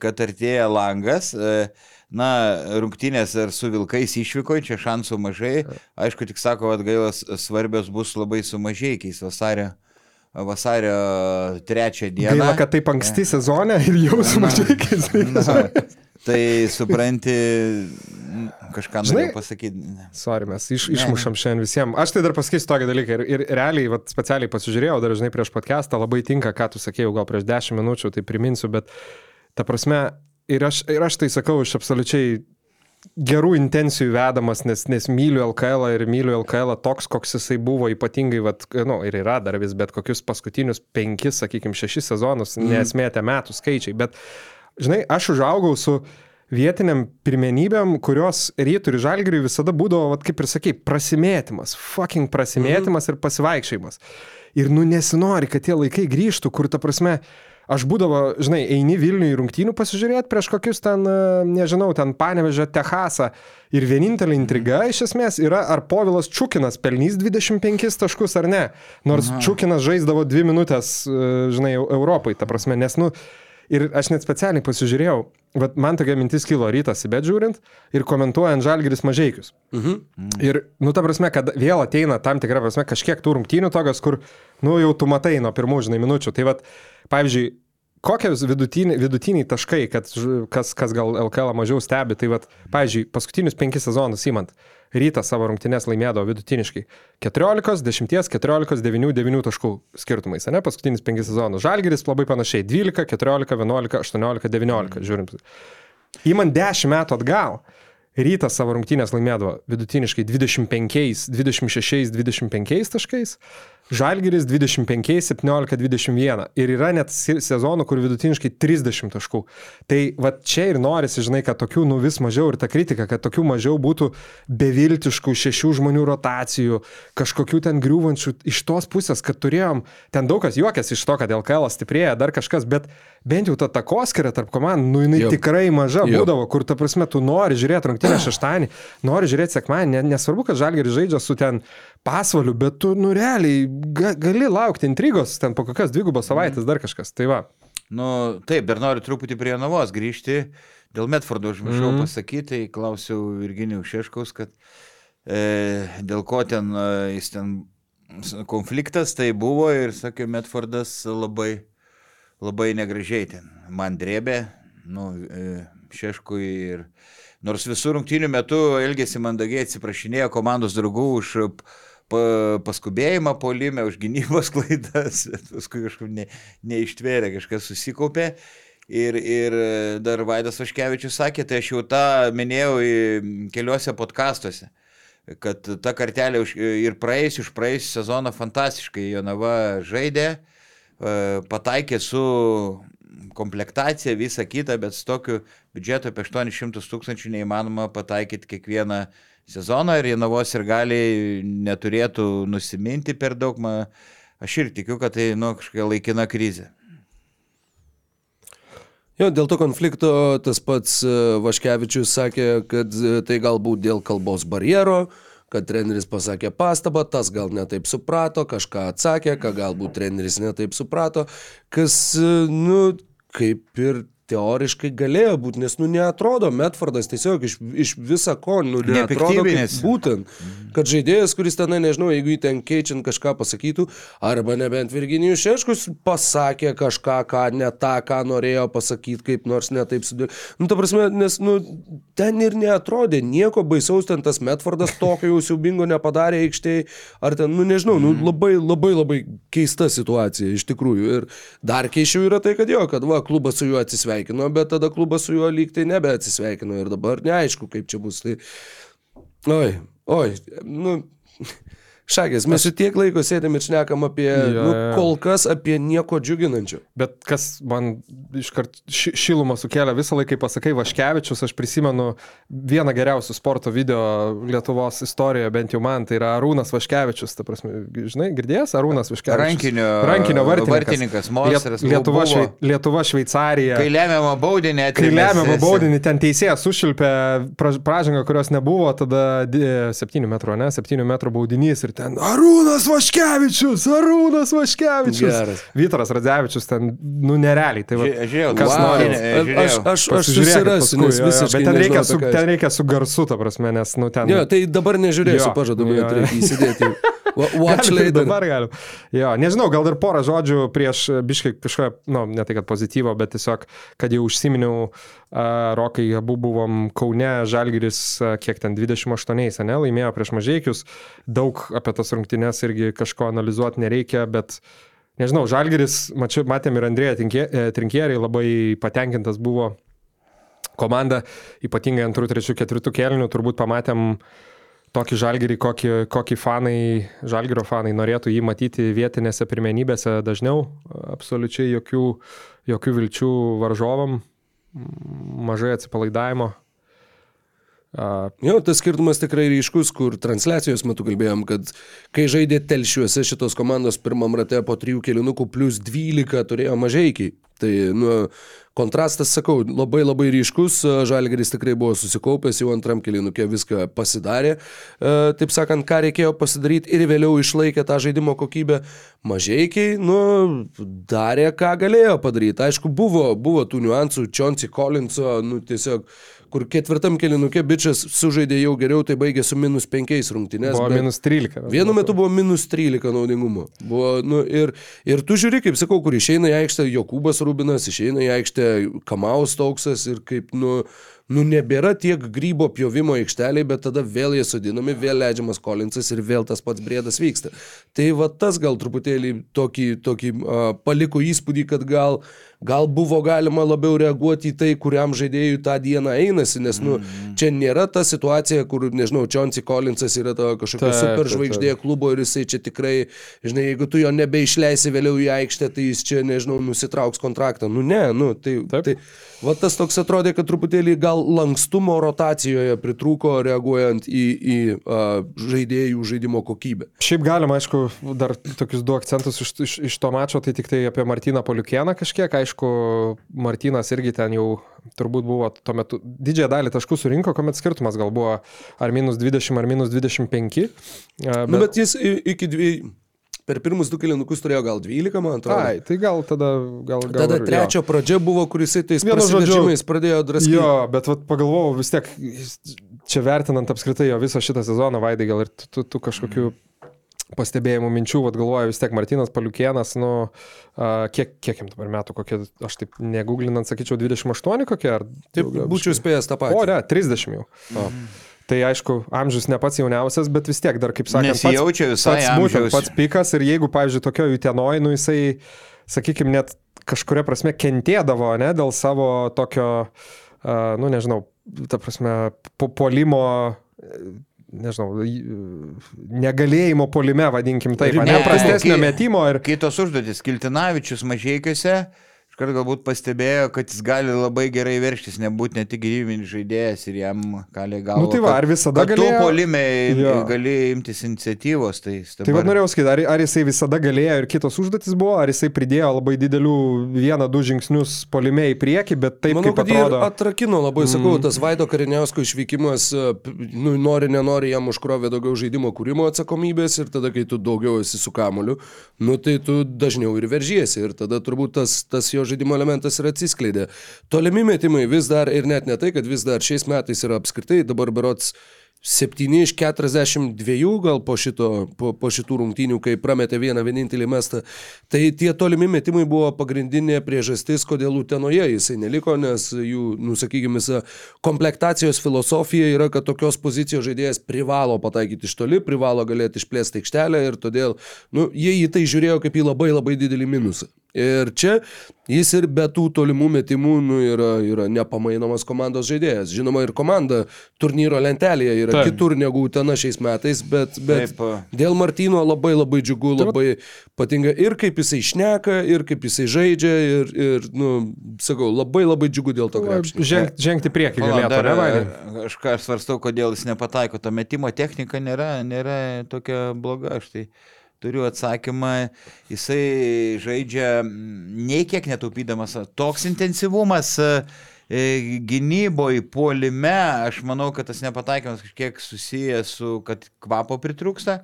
kad artėja langas. E, Na, rungtynės ar su Vilkais išvyko, čia šansų mažai. Aišku, tik sako, kad gailas svarbios bus labai sumažėjiais vasario, vasario trečią dieną. Gaila, kad taip anksti sezone ir jau sumažėkis. Na, tai supranti, kažką noriu pasakyti. Sorry, mes iš, išmušam šiandien visiems. Aš tai dar pasakysiu tokį dalyką ir, ir realiai, vat, specialiai pasižiūrėjau, dar žinai prieš podcastą, labai tinka, ką tu sakėjai, gal prieš 10 minučių, tai priminsiu, bet ta prasme, ir aš, ir aš tai sakau iš absoliučiai gerų intencijų vedamas, nes, nes myliu LKL ir myliu LKL toks, koks jisai buvo ypatingai, vat, nu, ir yra dar vis, bet kokius paskutinius penkis, sakykime, šešis sezonus, mm. nesmėtė metų skaičiai. Bet, žinai, aš užaugau su vietiniam pirmenybėm, kurios rytų ir žalgiriui visada būdavo, vat, kaip ir sakai, prasimėtimas, fucking prasimėtimas mm. ir pasivaikščiojimas. Ir nu nesinori, kad tie laikai grįžtų, kur ta prasme, Aš būdavo, žinai, eini Vilniui rungtynių pasižiūrėti prieš kokius ten, e, nežinau, ten Panevežę, Techasą. Ir vienintelė intriga iš esmės yra, ar Povilas Čiukinas pelnys 25 taškus ar ne. Nors Aha. Čiukinas žaisdavo dvi minutės, e, žinai, Europai, ta prasme, nes, nu, ir aš net specialiai pasižiūrėjau, vat man tokia mintis kilo rytas į bet žiūrint ir komentuojant Žalgiris mažiekius. Mhm. Ir, nu, ta prasme, kad vėl ateina tam tikra prasme kažkiek tų rungtynių tokios, kur, nu, jau tu matai nuo pirmų, žinai, minučių. Tai vad, pavyzdžiui, kokie vidutiniai, vidutiniai taškai, kad kas, kas gal LKL mažiau stebi, tai vad, pavyzdžiui, paskutinius penkis sezonus įmant, rytas savo rungtynės laimėdavo vidutiniškai 14, 10, 14, 9, 9 taškų skirtumais, ne, paskutinius penkis sezonus. Žalgeris labai panašiai. 12, 14, 11, 18, 19, žiūrim. Įmant 10 metų atgal, rytas savo rungtynės laimėdavo vidutiniškai 25, 26, 25 taškais, Žalgiris 25, 17, 21. Ir yra net se- sezonų, kur vidutiniškai 30 taškų. Tai va čia ir norisi, žinai, kad tokių nu vis mažiau ir ta kritika, kad tokių mažiau būtų beviltiškų šešių žmonių rotacijų, kažkokių ten griūvančių iš tos pusės, kad turėjom, ten daug kas juokiasi iš to, kad LKL stiprėja, dar kažkas, bet bent jau ta takoskira tarp komandų, nu jinai Jo. tikrai maža Jo. būdavo, kur ta prasme tu nori žiūrėti rungtynę šeštąjį, nori žiūrėti sekmąjį, ne, nesvarbu, kad Žalgiris žaidžia su ten pasvaliu, bet tu, nu realiai, ga, gali laukti intrigos ten po kokias dvigubos savaitės dar kažkas. Tai va. Nu, taip, dar noriu truputį prie Navos grįžti. Dėl Metfordo užmiršau mm. pasakyti, tai klausiau Virginijų Šeškaus, kad e, dėl ko ten e, jis ten konfliktas tai buvo ir sakė, Metfordas labai, labai negražiai ten. Man drėbė, nu, e, Šeškui ir nors visų rungtynių metu elgėsi mandagiai, atsiprašinėjo komandos draugų už paskubėjimą polime, už gynybos klaidas, paskui kažkaip ne, neištvėrė, kažkas susikaupė. Ir, ir dar Vaidas Vaškevičius sakė, tai aš jau tą minėjau keliuose podkastuose, kad ta kartelė už, ir praėjus iš praėjusią sezoną fantastiškai Jonava žaidė, e, pataikė su komplektacija, visa kita, bet su tokiu biudžetu apie 800 tūkstančių neįmanoma pataikyti kiekvieną sezoną ir Jonavos ir gali neturėtų nusiminti per daug. Ma, aš ir tikiu, kad tai nu, kažkokia laikina krizė. Jo, dėl to konflikto tas pats e, Vaškevičius sakė, kad e, tai galbūt dėl kalbos barjero, kad treneris pasakė pastabą, tas gal netaip suprato, kažką atsakė, ką galbūt treneris netaip suprato, kas, e, nu, kaip ir teoriškai galėjo būti, nes, nu, neatrodo, Metfordas tiesiog iš, iš viso ko, nu, neatrodo, kaip būtent, kad žaidėjas, kuris tenai, nežinau, jeigu jį ten keičiant kažką pasakytų, arba nebent Virginijus Šeškus pasakė kažką, ką ne tą, ką norėjo pasakyti, kaip nors netaip sudėlė. Nu, ta prasme, nes, nu, ten ir neatrodė nieko baisaus, ten tas Metfordas tokio jau siubingo nepadarė aikštėje, ar ten, nu, nežinau, nu, labai, labai, labai keista situacija iš tikrųjų. Ir dar keišiau yra tai, kad jo, kad va, klubas su juo atsisveikino, bet tada klubas su juo lyg tai nebeatsisveikino ir dabar neaišku, kaip čia bus. Tai... Oi, oi, nu. Šakės, mes jau tiek laiko sėdėm ir šnekam apie, Jo, nu, jo. kol kas apie nieko džiuginančio. Bet kas man iškart ši, šilumą sukėlė visą laiką, kai pasakai Vaškevičius, aš prisimenu vieną geriausių sporto video Lietuvos istorijoje, bent jau man, tai yra Arūnas Vaškevičius, ta prasme, žinai, girdėjęs Arūnas Vaškevičius. Rankinio, rankinio vartininkas. vartininkas, monstras, Liet, Lietuva, švei, Lietuva, Šveicarija. Kai lemiamą baudinį Kai atrėmė. lemiamą baudinį ten teisėjas sušilpė praž- pražangą, kurios nebuvo, tada 7 metrų, ne, 7 metrų baudinys ir ten Arūnas Vaškevičius, Arūnas Vaškevičius. Geras. Vytaras Radzevičius ten, nu, nerealiai. Tai va, Ži- žiūrėjau, kas wow. nori. Žiūrėjau. Aš, aš, aš, susirasiu, nes visiškai. Bet ten reikia, nežinau, su, ten reikia su garsu, ta prasme, nes, nu, ten... Jo, tai dabar nežiūrėsiu, Jo, pažadu, jo. reikia įsidėti. Wa- Watch later. Dabar galim. Jo, nežinau, gal dar porą žodžių prieš biškai kažkokią, nu, ne tai kad pozityvo, bet tiesiog, kad jau užsiminiau, uh, Rokai, abu buvom Kaune, Žalgiris, uh, kiek ten 28, ne, laimėjo prieš mažiekius. Daug apie tas rungtynes irgi kažko analizuoti nereikia, bet nežinau, Žalgiris, mačiu, matėm ir Andrėją Trinkieriai, labai patenkintas buvo komanda, ypatingai antrų, trečių, ketvirtų kelnių, turbūt pamatėm tokį žalgerį, kokį, kokį fanai, žalgerio fanai norėtų jį matyti vietinėse pirmenybėse dažniau, absoliučiai jokių, jokių vilčių varžovam, mažai atsipalaidavimo. A, Jo, tas skirtumas tikrai ryškus, kur transliacijos metu kalbėjom, kad kai žaidė telšiuose šitos komandos pirmam rate po trijų kelinukų plus 12 turėjo mažaikiai. Tai, nu, kontrastas, sakau, labai labai ryškus, Žalgeris tikrai buvo susikaupęs, jau antram kelinukė viską pasidarė, e, taip sakant, ką reikėjo pasidaryti ir vėliau išlaikė tą žaidimo kokybę. Mažaikiai, nu, darė, ką galėjo padaryti. Aišku, buvo, buvo tų niuansų, Čionci Collinso, nu, tiesiog kur ketvirtam kelinukė bičias sužaidė jau geriau, tai baigė su minus 5 rungtynės. buvo minus 13. Vienu metu buvo minus 13 naudingumo. Buvo, nu, ir, ir tu žiūri, kaip sakau, kur išeina į aikštę Jokūbas Rubinas, išeina į aikštę Kamaus Tauksas ir kaip, nu, nu nebėra tiek grybo pjovimo aikšteliai, bet tada vėl jie sudinami, vėl leidžiamas Kolinsas ir vėl tas pats brėdas vyksta. Tai va tas gal truputėlį tokį, tokį uh, paliko įspūdį, kad gal, gal buvo galima labiau reaguoti į tai, kuriam žaidėjui tą dieną einasi, nes nu, Mhm. čia nėra ta situacija, kur, nežinau, Čionsi Kolinsas yra to kažkokio Taip, superžvaigždė klubo ir jisai čia tikrai, žinai, jeigu tu jo nebeišleisi vėliau į aikštę, tai jis čia, nežinau, nusitrauks kontraktą. Nu ne, nu tai... Taip. tai Va tas toks atrodė, kad truputėlį gal lankstumo rotacijoje pritrūko reaguojant į, į a, žaidėjų žaidimo kokybę. Šiaip galima, aišku, dar tokius du akcentus iš, iš, iš to mačo, tai tik tai apie Martyną Poliukieną kažkiek, aišku, Martynas irgi ten jau turbūt buvo tuo metu, didžiąją dalį taškų surinko, kuomet skirtumas gal buvo ar minus 20, ar minus 25. a, Bet, nu, bet jis iki dviejų, per pirmus du kilinukus turėjo gal 12, man atrodo. Ai, tai gal tada, gal, gal Tada ir- jo. trečio pradžia buvo, kuris tais prasiveržimais pradėjo draskyti. Jo, bet vat, pagalvojau vis tiek, čia vertinant apskritai jo visą šitą sezoną, Vaidai, gal ir tu, tu, tu kažkokių pastebėjimų minčių, vad galvoju, vis tiek Martinas Paliukienas, nu, a, kiek, kiek jam dabar metų, kokie, aš taip neguglinant, sakyčiau, 28 kokie, ar... Taip, daugiau, būčiau spėjęs tą patį. O, ne, 30 jau. O. Tai aišku, amžius ne pats jauniausias, bet vis tiek dar, kaip sakant, Nesijaučia pats, pats, būtent, pats pikas ir jeigu, pavyzdžiui, tokio įtenoj, nu jisai, sakykime, net kažkuria prasme kentėdavo, ne, dėl savo tokio, uh, nu nežinau, ta prasme, po polimo, nežinau, negalėjimo polime, vadinkim taip, ne prastesnio metimo ir... Kitos užduotis, Kiltinavičius mažiekiuose, iškart galbūt pastebėjo, kad jis gali labai gerai verštis, nebūti ne tik gyvybinis žaidėjas ir jam gali gauti. Nu tai va, ar visada kad tu galėjo- polime Jo. gali imtis iniciatyvos, tai jis Tai dabar... vad norėjau sakyti, ar, ar jisai visada galėjo ir kitos užduotis buvo, ar jisai pridėjo labai didelių vieną, du žingsnius polime į priekį, bet taip Manau, kaip atrodo. atrakino labai, sakau, mm. tas Vaido Kariniausko išvykimas, e, nu, nori, nenori, jam užkrovė daugiau žaidimo kūrimo atsakomybės ir tada, kai tu daugiau esi su kamoliu, nu, tai tu dažniau ir veržiesi ir tada turbūt tas, tas jo žaidimo elementas ir atsiskleidė. Tolimi metimai vis dar ir net ne tai, kad vis dar šiais metais yra apskritai dabar berots 7 iš 42 gal po, šito, po, po šitų rungtynių, kai prametė vieną vienintelį mestą. Tai tie tolimi metimai buvo pagrindinė priežastis, kodėl Utenoje jisai neliko, nes jų, nusakykime, komplektacijos filosofija yra, kad tokios pozicijos žaidėjas privalo pataikyti iš toli, privalo galėti išplėsti aikštelę ir todėl nu, jie į tai žiūrėjo kaip į labai labai didelį minusą. Ir čia jis ir be tų tolimų metimų nu, yra, yra nepamainomas komandos žaidėjas. Žinoma, ir komanda turnyro lentelėje yra Taip. Taip. kitur negu Utena šiais metais, bet, bet Taip, dėl Martino labai labai džiugu, labai patinka ir kaip jisai šneka, ir kaip jisai žaidžia, ir, ir nu, sakau, labai labai džiugu dėl to krepšinio. Žengti, žengti priekį galėtų, ne, Vaidai? Aš ką svarstau, kodėl jis nepataiko. Ta metimo technika nėra, nėra tokia bloga. Aš tai turiu atsakymą. Jisai žaidžia nei kiek netaupydamas. Toks intensyvumas e, e, gynyboje, puolime, aš manau, kad tas nepataikymas kažkiek susijęs su, kad kvapo pritrūksta.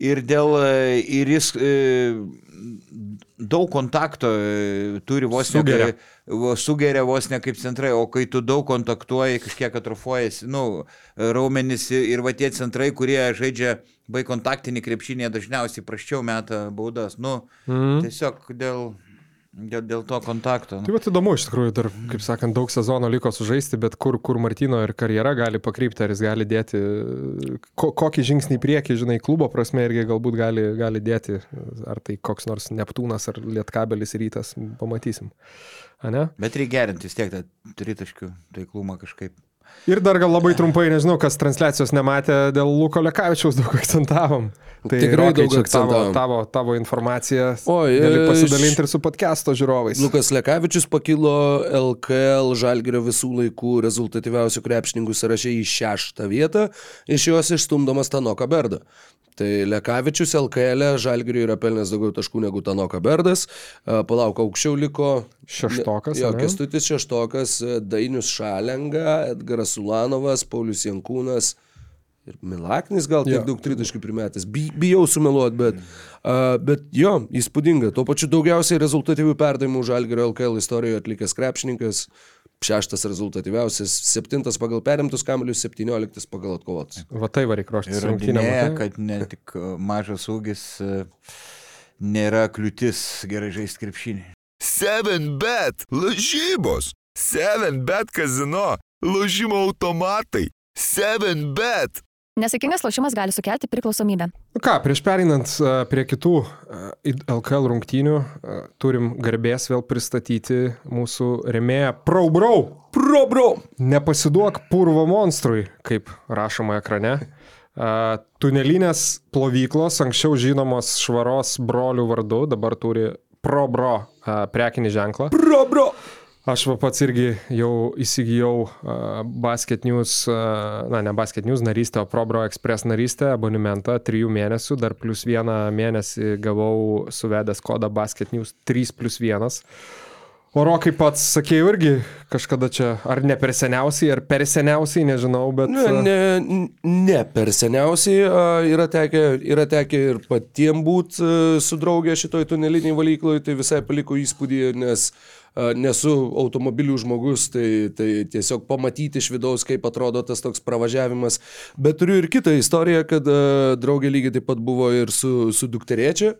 Ir, dėl, e, ir jis e, daug kontakto e, turi vos ne Sugeria. vo- sugeria vos ne kaip centrai, o kai tu daug kontaktuoji, kažkiek atrofuojasi, nu, raumenys ir va tie centrai, kurie žaidžia bai kontaktinį krepšinį, dažniausiai praščiau meta baudas. Nu, Mhm. tiesiog dėl, dėl, dėl to kontakto. Tai Nu. va įdomu, iš tikrųjų, dar, kaip sakant, daug sezono liko sužaisti, bet kur, kur Martino ir karjera gali pakrypti, ar jis gali dėti, ko, kokį žingsnį į priekį, žinai, klubo prasme irgi galbūt gali, gali dėti, ar tai koks nors Neptūnas, ar Lietkabelis rytas, pamatysim. Ane? Bet reikia gerinti vis tiek tą tritaškių taiklumą kažkaip. Ir dar gal labai trumpai, nežinau, kas transliacijos nematė, dėl Luko Lekavičiaus daug akcentavom. Tai Tikrai daug tavo, akcentavom. tavo, tavo informacija. Oi, gali e, pasidalinti ir su podcast'o žiūrovais. Lukas Lekavičius pakilo LKL Žalgirio visų laikų rezultatyviausių krepšininkų sąraše į šeštą vietą, iš jos išstumdamas Tanoką Berdą. Tai Lekavičius LKL Žalgirio yra pelnęs daugiau taškų negu Tanoka Berdas. A, Palauk, aukščiau liko Šeštokas, Jo? Kestutis Šeštokas, Dainius Šalenga, Edgaras Ulanovas, Paulius Jankūnas. Ir Milaknis gal tiek Jo. daug tritaškių primetęs. Bi- Bijau sumeluoti, bet, uh, bet jo, įspūdinga. Tuo pačiu daugiausiai rezultatyvių perdavimų Žalgirio LKL istorijoje atlikęs krepšininkas. Šeštas rezultatyviausias, septintas pagal perimtus kamelius, septynioliktas pagal atkovotus. Va tai va reikia ruoštis Ir rungtynėm. rodinėja, matai? kad ne tik mažas ūgis nėra kliūtis gerai žaisti krepšinį. 7bet. Lažybos. 7bet kazino. Lošimo automatai. 7bet. Nesėkmingas lošimas gali sukelti priklausomybę. Ką, prieš perinant a, prie kitų LKL rungtynių, a, turim garbės vėl pristatyti mūsų remėją ProBrau. Probro. Nepasiduok purvo monstrui, kaip rašoma ekrane. A, Tunelinės plovyklos, anksčiau žinomos švaros brolių vardu, dabar turi ProBro prekinį ženklą. Probro. Aš pats irgi jau įsigijau uh, Basket News, uh, na ne Basket News narystę, o ProBro Express narystę, abonementą trijų mėnesių, dar plus vieną mėnesį gavau suvedęs kodą Basket News 3 plus 1. O rokai pats sakėjau irgi kažkada čia, ar ne per seniausiai, ar per seniausiai, nežinau, bet... Ne, ne, ne per seniausiai a, yra tekę, yra tekę ir patiem būti su draugė šitoj tuneliniai valykloj, tai visai paliko įspūdį, nes nesu automobilių žmogus, tai, tai tiesiog pamatyti iš vidaus, kaip atrodo tas toks pravažiavimas. Bet turiu ir kitą istoriją, kad draugė lygiai taip pat buvo ir su, su dukterėčia.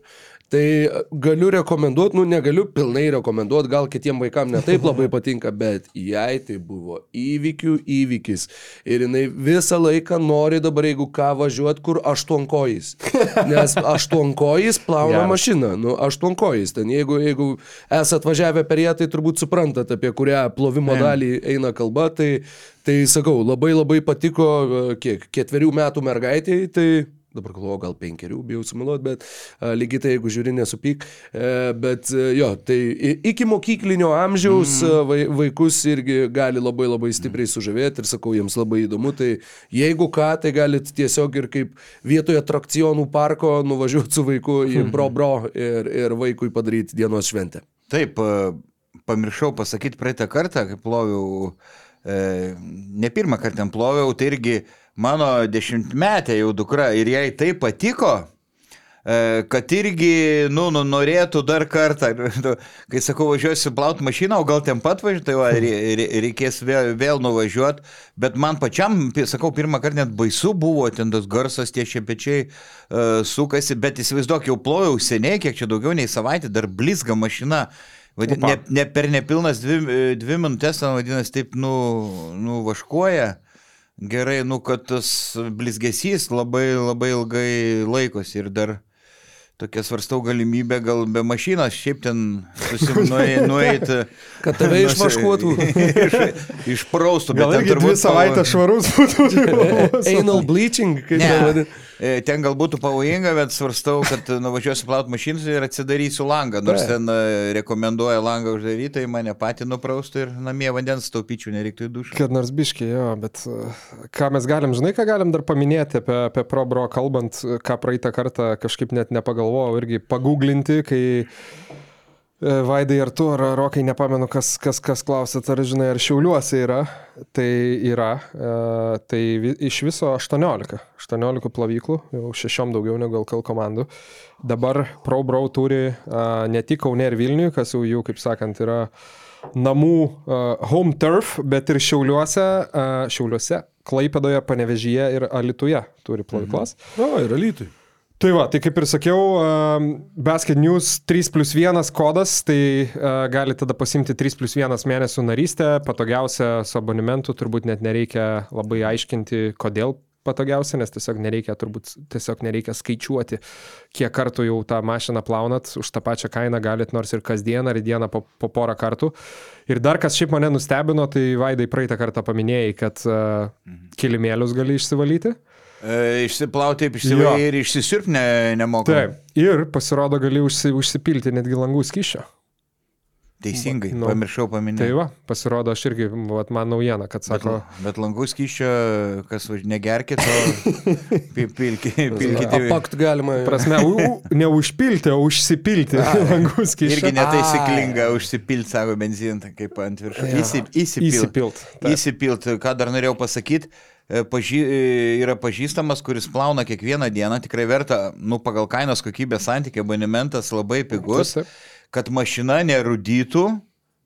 Tai galiu rekomenduoti, nu negaliu pilnai rekomenduoti, gal kitiem vaikam netaip labai patinka, bet jai tai buvo įvykių įvykis. Ir jinai visą laiką nori dabar, jeigu ką, važiuoti kur aštuonkojais. Nes aštuonkojais plauna Geras. mašina, nu aštuonkojais. Ten jeigu, jeigu esat važiavę per ją, tai turbūt suprantat, apie kurią plovimo Ne. dalį eina kalba. Tai, tai sakau, labai labai patiko, kiek, ketverių metų mergaitėjai, tai dabar galvoju, gal penkerių, bijau sumiluoti, bet lygiai tai, jeigu žiūri, nesupyk. E, bet e, jo, tai iki mokyklinio amžiaus mm. vai, vaikus irgi gali labai labai stipriai sužavėti ir sakau, jiems labai įdomu. Tai jeigu ką, tai galit tiesiog ir kaip vietoje atrakcionų parko nuvažiuoti su vaiku į bro bro ir, ir vaikui padaryti dienos šventę. Taip, pamiršau pasakyti praeitą kartą, kai ploviau, e, ne pirmą kartą ten ploviau, tai irgi mano dešimtmetė jau dukra ir jai tai patiko, e, kad irgi, nu, nu, norėtų dar kartą, Nu, kai sakau, važiuosiu plaut mašiną, o gal ten pat važiuoti, tai va, rei- rei- reikės vėl, vėl nuvažiuoti, bet man pačiam, sakau, pirmą kartą net baisu buvo, ten tas garsas, tie šepečiai uh, sukasi, bet įsivaizduok, jau plojau seniai, kiek čia daugiau nei savaitę, dar blizga mašina. Vadi, Opa. ne, ne per nepilnas dvi, e, dvi minutės, ten vadinasi, taip, nu, nu vaškuoja. Gerai, nu, kad tas blizgesys labai labai ilgai laikosi ir dar tokia svarstau galimybę gal be mašinos šiaip ten susinueiti. Kad tave išvaškuotų. iš, išpraustų, bet Gal ten irgi dvi turbūt savaitės švarus būtų. Anal bleaching, kaip tai vadina. E, Ten gal būtų pavojinga, bet svarstau, kad nuvažiuosiu plaut mašiną ir atsidarysiu langą. Nors Taip. ten e, rekomenduoja langą uždaryti, tai mane patį nupraustų ir namie vandens taupyčiau, nereiktų į dušą. Kad nors biškiai, jo, bet uh, ką mes galim, žinai, ką galim dar paminėti apie, apie ProBro kalbant, ką praeitą kartą kažkaip net nepagalvojau irgi paguglinti, kai e, Vaidai ar tu, ar Rokai, nepamenu, kas, kas, kas klausėt, ar žinai, ar Šiauliuose yra. Tai yra, e, tai iš viso 18, 18 plovyklų, jau šešiom daugiau negu LKL komandų. Dabar ProBro turi e, ne tik Kaune ir Vilniuje, kas jau jų, kaip sakant, yra namų uh, home turf, bet ir Šiauliuose, uh, Šiauliuose, Klaipėdoje, Panevežyje ir Alituje turi plovyklas. Mhm. O, ir alytui. Tai va, tai kaip ir sakiau, um, Basket News 3 plus 1 kodas, tai uh, gali tada pasimti 3 plus 1 mėnesių narystę, patogiausia su abonementu, turbūt net nereikia labai aiškinti, kodėl patogiausia, nes tiesiog nereikia, turbūt tiesiog nereikia skaičiuoti, kiek kartų jau tą mašiną plaunat, už tą pačią kainą galit nors ir kasdieną, ar dieną po, po porą kartų. Ir dar kas šiaip mane nustebino, tai Vaidai praeitą kartą paminėjai, kad uh, kilimėlius gali išsivalyti. E, išsiplauti, taip išsivalyti ir išsisirpti ne, nemoka. Taip. Ir pasirodo, gali užsi, užsipilti netgi langų skyšio. Teisingai, Nu, pamiršau paminėti. Tai va, pasirodo, aš irgi, vat, man naujiena, kad Bet, sako, bet langų skyščio, kas važ... negerkit, o pi- pilki, pilkite. Apakt galima. prasme, u, ne užpilti, o užsipilti langų skyšio. Irgi netaisyklinga užsipilti savo benziną, kaip ant. Įsip, įsipilti. Įsipilt. Taip. Įsipilt, ką dar norėjau pasakyti, pažy, yra pažįstamas, kuris plauna kiekvieną dieną, tikrai verta, nu, pagal kainos kokybės santykį, abonementas labai pigus, Taip, taip. Kad mašina nerudytų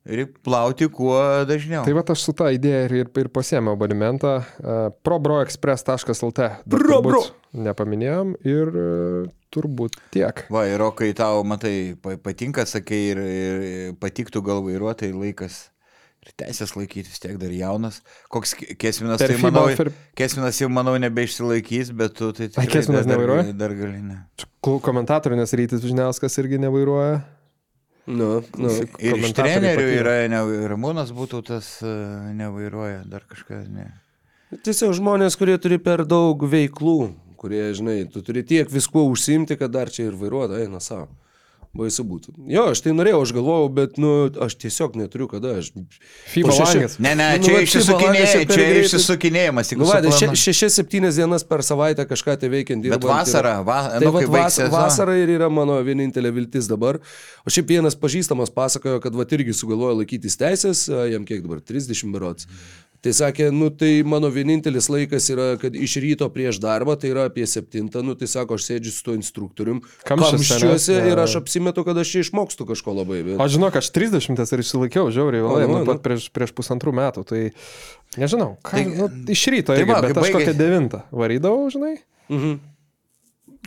ir plauti kuo dažniau. Tai va, aš su tą idėją ir, ir, ir pasėmiau abonementą uh, probroexpress.lt. Dar Pro, turbūt- nepaminėjom ir e, turbūt tiek. Va, ir o kai tau, matai, pa- patinka, sakai, ir, ir patiktų gal vairuotojai laikas ir teisės laikytis, tiek dar jaunas. Koks Ke- Kesminas, Per tai manau, per- Kesminas jau, manau, nebeišsilaikys, bet tu tai tikrai Kesminas dar, nevairuoja? dar, dar gali ne. Komentatorių, nes rytis Žiniaskas irgi nevairuoja. Nu, nu. Ir iš trenerių yra, ne, Ramūnas būtų tas nevairuoja, dar kažkas ne. Tiesiog žmonės, kurie turi per daug veiklų, kurie, žinai, tu turi tiek viskuo užsimti, kad dar čia ir vairuoja, eina savo. Baisu būtų. Jo, aš tai norėjau, aš galvojau, bet, nu, aš tiesiog neturiu kada. Aš... FIBA Po šeši- langas. Ne, ne, Nu, čia va, išsisukinėjimas, čia išsisukinėjimas. Nu, va, suplana- še, šešias, septynias dienas per savaitę kažką tai veikiant. Bet yra- va, Tai nu, kai vas, vasara ir yra mano vienintelė viltis dabar. O šiaip vienas pažįstamas pasakojo, kad va irgi sugalvojo laikytis teisės, jam kiek dabar 30 berots. Tai sakė, nu tai mano vienintelis laikas yra, kad iš ryto prieš darbą, tai yra apie 7, nu tai sako, aš sėdžiu su tuo instruktorium, ne? ir aš apsimetu, kad aš čia išmokstu kažko labai. Bet... Aš žinau, aš 30 ir išsilaikiau žiauriai, vėlai, nu, nuo nu. pat prieš, prieš pusantrų metų. Tai nežinau, ką, Tai- nu, iš ryto, tai irgi, va, bet kai aš kokią devintą varydavau, žinai. Mhm.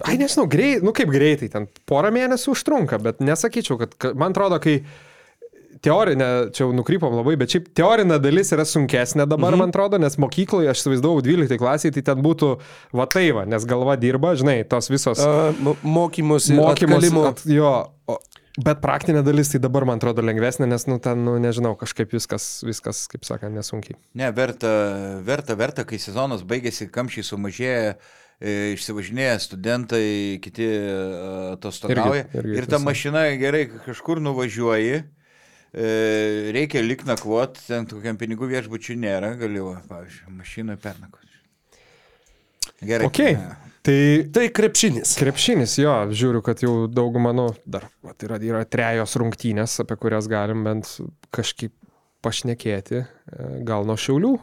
Ai, nežinau, greit, nu kaip greitai, ten porą mėnesių užtrunka, bet nesakyčiau, kad man atrodo, kai teorinė, čia jau nukrypom labai, bet šiaip teorinė dalis yra sunkesnė dabar, mhm. man atrodo, nes mokykloje, aš įsivaizdavau 12 klasėje, tai ten būtų va tai va, nes galva dirba, žinai, tos visos mokymosi, mokymus. atkalimo. At, jo, o, bet praktinė dalis tai dabar man atrodo lengvesnė, nes, nu, ten, nu, nežinau, kažkaip viskas, viskas kaip sakant, nesunkiai. Ne, verta, verta, verta, kai sezonas baigėsi, kamščiai sumažėja, e, išsivažinėja studentai, kiti e, atostogauja. Ir ta mašina gerai kažkur nuvažiuoji, reikia lik nakvot, ten kokiam pinigų viešbučių nėra, galiu, pavyzdžiui, mašinoje pernakvoti. Gerai. Ok, ne. tai Tai krepšinis. krepšinis, jo, žiūriu, kad jau daugumą, nu, dar, vat, yra, yra trejos rungtynės, apie kurias galim bent kažkaip pašnekėti, e, gal nuo šiaulių.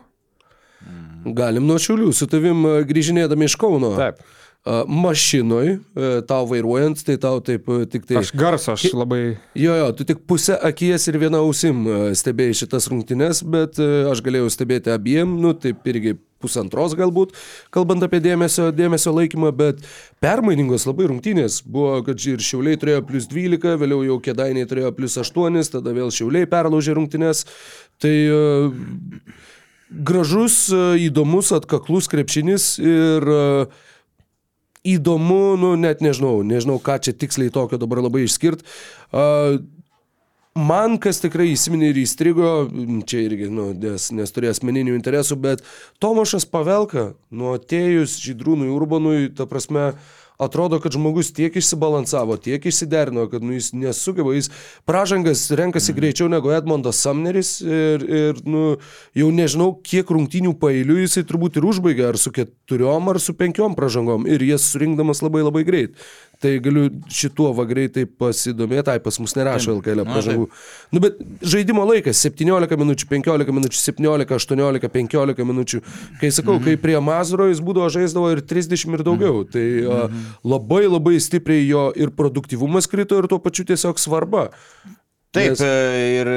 Galim nuo šiulių, su tavim grįžinėdami iš Kauno. Taip. Mašinoj, a, tau vairuojant, tai tau taip a, tik tai... Aš garso, aš labai... Jo, jo, tu tik pusę akies ir vieną ausim a, stebėjai šitas rungtynes, bet aš galėjau stebėti abiem, nu taip irgi pusantros galbūt, kalbant apie dėmesio, dėmesio laikymą, bet permainingos labai rungtynės. Buvo, kad ir Šiauliai turėjo plus 12, vėliau jau Kedainiai turėjo plus 8, tada vėl Šiauliai perlaužė rungtynės. Tai gražus, įdomus, atkaklus krepšinis ir uh, įdomu, nu net nežinau, nežinau, ką čia tiksliai tokio dabar labai išskirt. Uh, Man kas tikrai įsiminė ir įstrigo, čia irgi, nu, nes, nes turėjo asmeninių interesų, bet Tomašas Pavelka, nuo atėjus Žydrūnui Urbanui, ta prasme, atrodo, kad žmogus tiek išsibalansavo, tiek išsiderino, kad nu, jis nesugeba, jis pražangas renkasi greičiau negu Edmondas Samneris ir, ir nu, jau nežinau, kiek rungtynių pailių jisai turbūt ir užbaigė, ar su keturiom, ar su penkiom pražangom ir jas surinkdamas labai labai greit. Tai galiu šituo va greitai pasidomėti, tai pas mus nerašo LKL Na, pražangų. Nu, bet žaidimo laikas 17 minučių, 15 minučių, 17, 18, 15 minučių. Kai sakau, kai prie Mazuro jis būdavo žaisdavo ir 30 ir daugiau. Tai a, labai labai stipriai jo ir produktyvumas krito ir tuo pačiu tiesiog svarba. Taip, Nes- e, ir,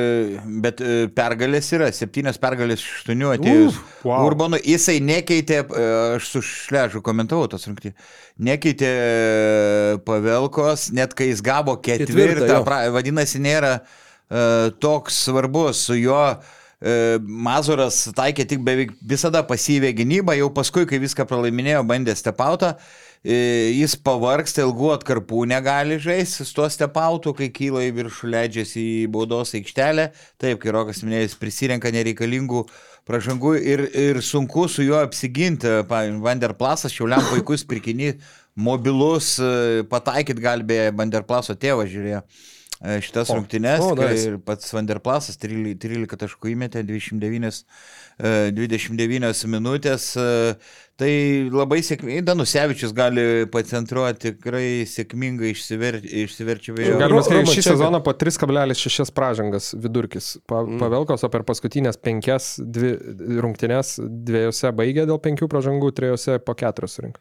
bet e, pergalės yra, septynios pergalės iš aštuonių atėjus. Uf, wow. Urbano, jisai nekeitė, e, aš su šležu komentavau tas rungtynės, nekeitė Pavelkos, net kai jis gavo Ketvirtą, ketvirtą, pra, vadinasi, nėra e, toks svarbus su juo. e, Mazuras taikė tik beveik visada pasyvę gynybą, jau paskui, kai viską pralaiminėjo, bandė stepautą, jis pavargsta, ilgų atkarpų negali žaisti, su tuo stepautu, kai kyla į viršų, leidžiasi į baudos aikštelę, taip, kai Rokas minėjo, jis prisirenka nereikalingų pražangų ir, ir sunku su juo apsiginti. Pavyzdžiui, Vanderplasas, šiauliam puikus pirkinys, mobilus, e, pataikyt gali beje, Vanderplaso tėvas žiūrėjo e, šitas O, rungtynes, o, ir pats Vanderplasas 13, 13 taškų įmetė, 29, e, 29 minutės. e, Tai labai sėkmingai, Danusevičius gali pacentruoti tikrai sėkmingai išsiver, išsiverčia. Galima sakyti, šį sezoną po 3,6 pražangas vidurkis. Pa, Mm. Pavelkos, o per paskutinės penkias dvi, rungtynės dviejose baigė dėl penkių pražangų, trijose po keturias surinko.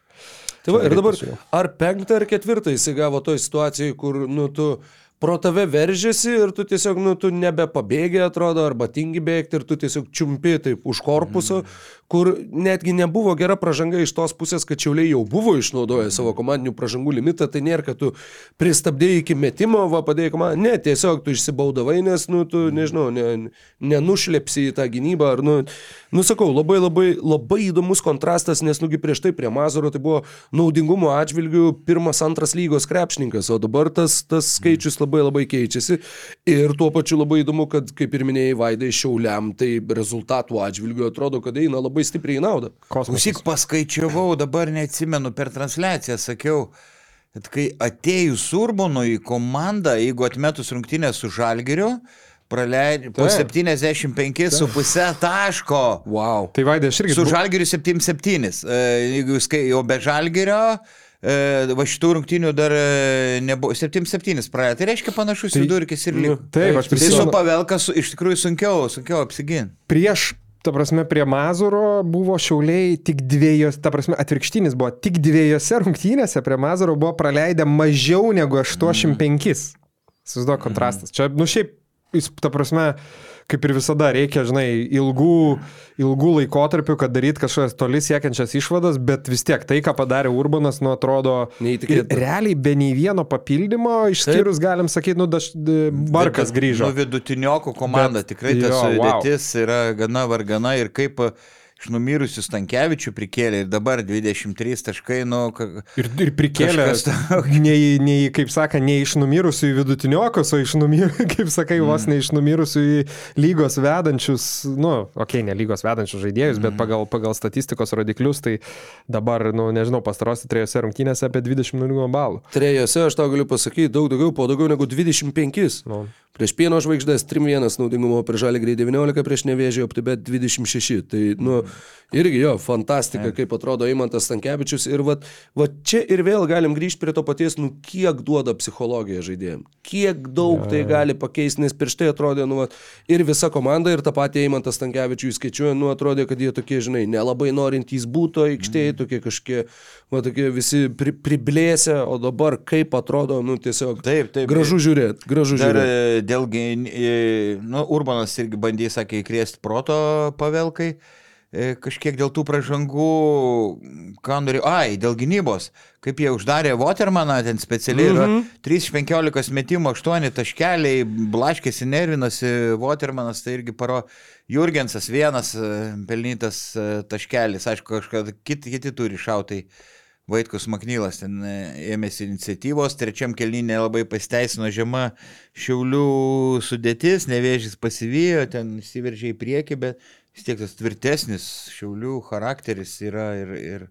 Tai va, ir dabar, ar penktą ar ketvirtą jis gavo toj situacijai, kur, nu, tu pro tave veržiasi ir tu tiesiog, nu, tu nebepabėgi, atrodo, arba tingi bėgti ir tu tiesiog čiumpi taip už korpuso, kur netgi nebuvo gera pažanga iš tos pusės, kad Šiauliai jau buvo išnaudoję savo komandinių pažangų limitą, tai nėra, kad tu pristabdėjai iki metimo, va padėjai komandą, ne, tiesiog tu išsibaudavai, nes, nu, tu, nežinau, ne, nenušlepsi į tą gynybą, ar, nu, nu, sakau, labai labai, labai įdomus kontrastas, nes, nugi prieš tai prie Mazaro tai buvo naudingumo atžvilgių pirmas, antras lygos krepšininkas, o dabar tas, tas skaičius labai labai keičiasi ir tuo pačiu labai įdomu, kad, kaip ir minėjai, Vaidai Šiauliam, tai rezultatų atžvilgių atrodo, kad eina labai stipriai į naudą. Klausyk, paskaičiavau, dabar neatsimenu, per transliaciją sakiau, kad kai atėjus Urbonui į komandą, jeigu atmetus rungtynę su Žalgiriu, praleidė po Taip. 75,5 taško. Wow. Tai Vaidai, aš irgi... Su Žalgiriu 7-7. E, Jeigu skai, jau be Žalgirio, e, va šitų rungtynių dar nebuvo. 7-7 praėjo. Tai reiškia panašus Tai- vidurkis ir liko. Taip, aš Tai su prisimenu. pavelka su, iš tikrųjų sunkiau, sunkiau apsiginti. prieš, ta prasme, prie Mazuro buvo šiauliai tik dviejose, ta prasme, atvirkštinis buvo tik dviejose rungtynėse prie Mazuro buvo praleidę mažiau negu 85. Susiduoda kontrastas. Čia, nu šiaip, ta prasme, kaip ir visada, reikia, žinai, ilgų, ilgų laikotarpių, kad daryt kažkokias toli siekiančias išvadas, bet vis tiek tai, ką padarė Urbanas, nu atrodo, realiai be nei vieno papildymo, išskyrus, galim sakyti, nu, daž, Barkas grįžo. Nu, vidutiniokų komanda. Bet- Tikrai tas jo, wow. sudėtis yra gana vargana ir kaip iš numirusių Stankievičių prikėlė ir dabar 23 taškai, nu, Ir, ir prikėlė, nei, nei, kaip sako, ne iš numirusių į vidutiniokus, o iš numirusių, kaip sakai, Mm. vos ne iš numirusių į lygos vedančius, nu, okei, okay, ne lygos vedančius žaidėjus, Mm. bet pagal, pagal statistikos rodiklius, tai dabar, nu, nežinau, pastarosios trejose rungtynėse apie 20 nulinio balų. Trejose aš tau galiu pasakyti daug daugiau, po daugiau negu 25. Nu. Prieš pieno žvaigždės 3-1 naudingumo, prieš žalį grei 19, prieš nevėžį optibet 26. Tai, nu, irgi jo, fantastika, kaip atrodo Eimantas Stankievičius. Ir va, va čia ir vėl galim grįžti prie to paties, nu, kiek duoda psichologija žaidėjim. Kiek daug tai gali pakeisti, nes prieš tai atrodė, nu, va, ir visa komanda, ir tą patį Eimantas Stankievičius skaičiuoja, nu, atrodė, kad jie tokie, žinai, nelabai norintys būtų aikštėje, tokie kažkokie, va, tokie visi pri, priblėsę, o dabar kaip atrodo, nu, tiesiog Taip, taip. gražu žiūrėti, gražu žiūrėti. e, dėl, gyn- e, nu, Urbanas irgi bandys, sakė, įkrėsti proto pavelkai. E, Kažkiek dėl tų pražangų, ką norėjau, ai, dėl gynybos, kaip jie uždarė Watermaną ten specialiai, mm -hmm. 3 iš 15 metimų, 8 taškeliai, blaškėsi, nervinasi Watermanas, tai irgi paro Jurgensas vienas e, pelnytas e, taškelis, aišku, kažkada kiti, kiti turi šautai. Vaitkus Maknylas ten ėmėsi iniciatyvos, trečiam kelnynė labai pasiteisino žema šiaulių sudėtis, nevėžys pasivijo, ten įsiveržė į priekį, bet vis tiek tas tvirtesnis šiaulių charakteris yra ir... ir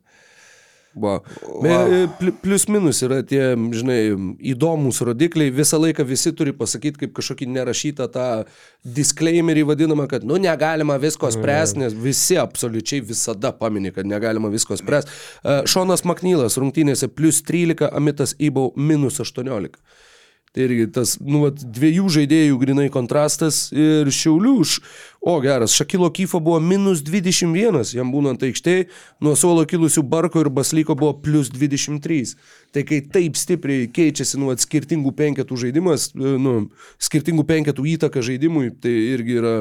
Va. Be- pli- Plius minus yra tie, žinai, įdomus rodikliai. Visą laiką visi turi pasakyti kaip kažkokį nerašytą tą disclaimerį vadinamą, kad, nu, negalima visko spręsti, nes visi absoliučiai visada paminė, kad negalima visko spręsti. Uh, Šonas Maknylas rungtynėse plus 13, Amitas Ibau minus 18. Tai irgi tas, nu, vat, dviejų žaidėjų grinai kontrastas ir šiaulių. š- O, geras, Šakilo Kyfo buvo minus 21, jam būnant aikštėje, nuo suolo kilusių Barko ir Baslyko buvo plus 23. Tai kai taip stipriai keičiasi, nu, vat, skirtingų penketų žaidimas, e, nu, skirtingų penketų įtaka žaidimui, tai irgi yra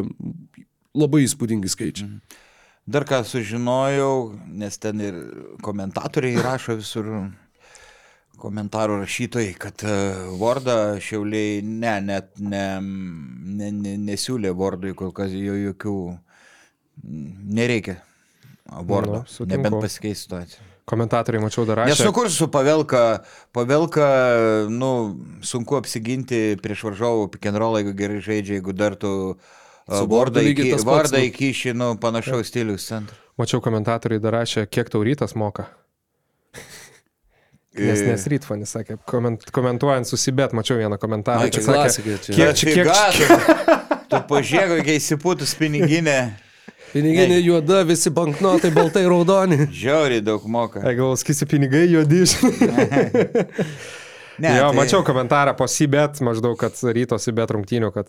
labai įspūdingi skaičiai. Dar ką sužinojau, nes ten ir komentatoriai rašo visur, komentarų rašytojai, kad e, Vordą šiauliai, ne, net ne, ne, ne, nesiūlė Vordui kol kas jo jokių, nereikia Vordo, Nu, nebent pasikeis situacija. Komentatoriai, mačiau, dar rašė. kur su pavelka, pavelka, nu, sunku apsiginti prieš varžovų pikenrolą, jeigu gerai žaidžia, jeigu dar tu pats, vardą nu. įkiši, nu, panašaus stilius centrą. Mačiau komentatoriai dar rašė, kiek tau rytas moka. Nes, nes rytfanis sakė, koment, komentuojant susibėt, mačiau vieną komentarą. Ai, čia klasika, čia. kiek, čia, kiek, Figa, tu, pažiūrėk, kokia įsipūtus piniginė, Piniginė juoda, visi banknotai baltai raudoni. žiauriai daug moka. Ai, gal skisi pinigai juodi. Ne, jo, tai- mačiau komentarą po Sibet, maždaug, kad ryto Sibet rungtynių, kad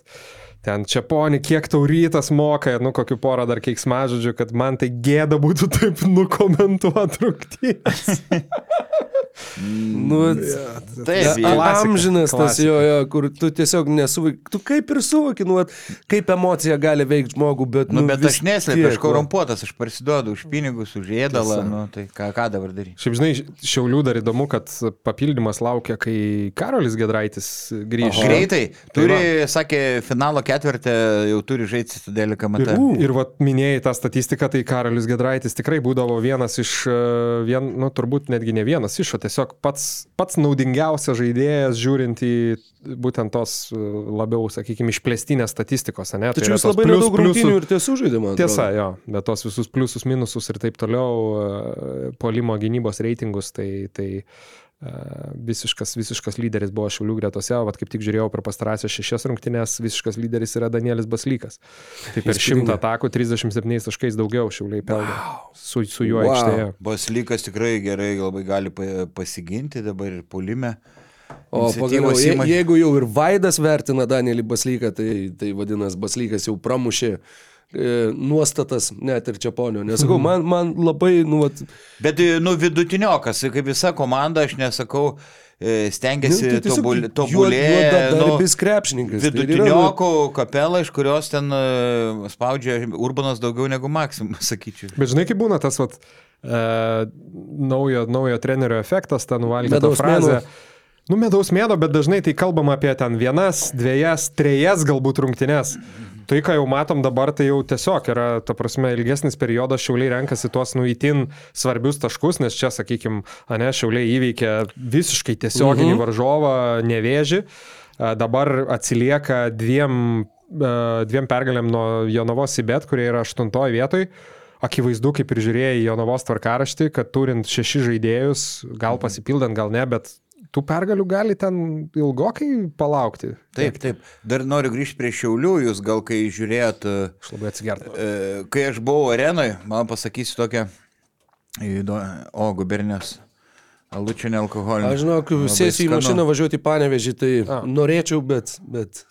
ten čia poni, kiek tau rytas moka, nu kokiu porą dar keiksmažodžių, kad man tai gėda būtų taip nukomentuoti rungtynės. Nu, Taip, ja, klasika, amžinas tas jo, jo, kur tu tiesiog nesuvoki, tu kaip ir suvoki, nu, vat, kaip emocija gali veikti žmogų, bet... Nu, bet vis aš neslėpiu, aš va. korumpuotas, aš parsiduodu už pinigus, už ėdalą, nu, tai ką, ką dabar daryti? Šiaip žinai, Šiaulių dar įdomu, kad papildymas laukia, kai Karolis Gedraitis grįž. Greitai, Tai turi, sakė, finalo ketvirtį jau turi žaisti su dėlika Ir, matą. ir vat, minėjai tą statistiką, tai Karolis Gedraitis tikrai būdavo vienas iš, e, vien, nu, turbūt netgi ne vienas iš, o tiesiog pats, pats naudingiausias žaidėjas žiūrint į būtent tos e, labiau, sakykime, išplėstinės statistikos, ne? Tai Tačiau yra jis labai plius- pliusų- rungtynių ir tiesų žaidimą. Tiesa, jo, bet tos visus pliusus, minusus ir taip toliau, e, polimo gynybos reitingus, tai, tai e, visiškas, visiškas lyderis buvo Šiaulių gretose, o vat kaip tik žiūrėjau per pastarąsias šešias rungtynės, visiškas lyderis yra Danielis Baslykas. Tai per šimtą atakų 37 taškais daugiau Šiauliai pelno wow. su, su juo Wow. aikštėje. Baslykas tikrai gerai labai gali pa- pasiginti dabar ir polime. O pagaliau, je, jeigu jau ir Vaidas vertina Danielį Baslyką, tai, tai vadinasi, Baslykas jau pramušė e, nuostatas net ir Čiaponio. Nesakau, man, man labai, nu, vat, Bet, nu, vidutiniokas, kaip visa komanda, aš nesakau, e, stengiasi nu, tai tobul, tiesiog tobulėti. juodadarbis krepšininkas. Tai ir yra, kapela, iš kurios ten e, spaudžia Urbanas daugiau negu Maksim, sakyčiau. Bet žinai, kaip būna tas vat, e, naujo, naujo trenerio efektas, ta nuvalgyta Medaus frazė. mėnuo. Nu, medaus mėno, bet dažnai tai kalbam apie ten vienas, dviejas, trejas galbūt rungtynes. Tai, ką jau matom dabar, tai jau tiesiog yra, ta prasme, ilgesnis periodas, šiauliai renkasi tuos nuitin svarbius taškus, nes čia, sakykime, ne, šiauliai įveikė visiškai tiesioginį mhm. varžovą, nevėžį. Dabar atsilieka dviem, dviem pergalėm nuo Jonavos Sibet, kurie yra aštuntoje vietoje. Akivaizdu, kaip ir žiūrėjai į Jonavos tvarkaraštį, kad turint šešis žaidėjus, gal pasipildant, gal ne, bet tų pergalių gali ten ilgokai palaukti. Taip, taip. Dar noriu grįžti prie Šiaulių, jūs gal kai žiūrėjot, e, Aš labai atsigertu. e, kai aš buvau arenoje, man pasakysiu tokią, o, gubernijos, alučinė alkoholinė. Aš žinau, kai sėsiu į mašiną važiuoti į Panevežį, tai A. norėčiau, bet... bet...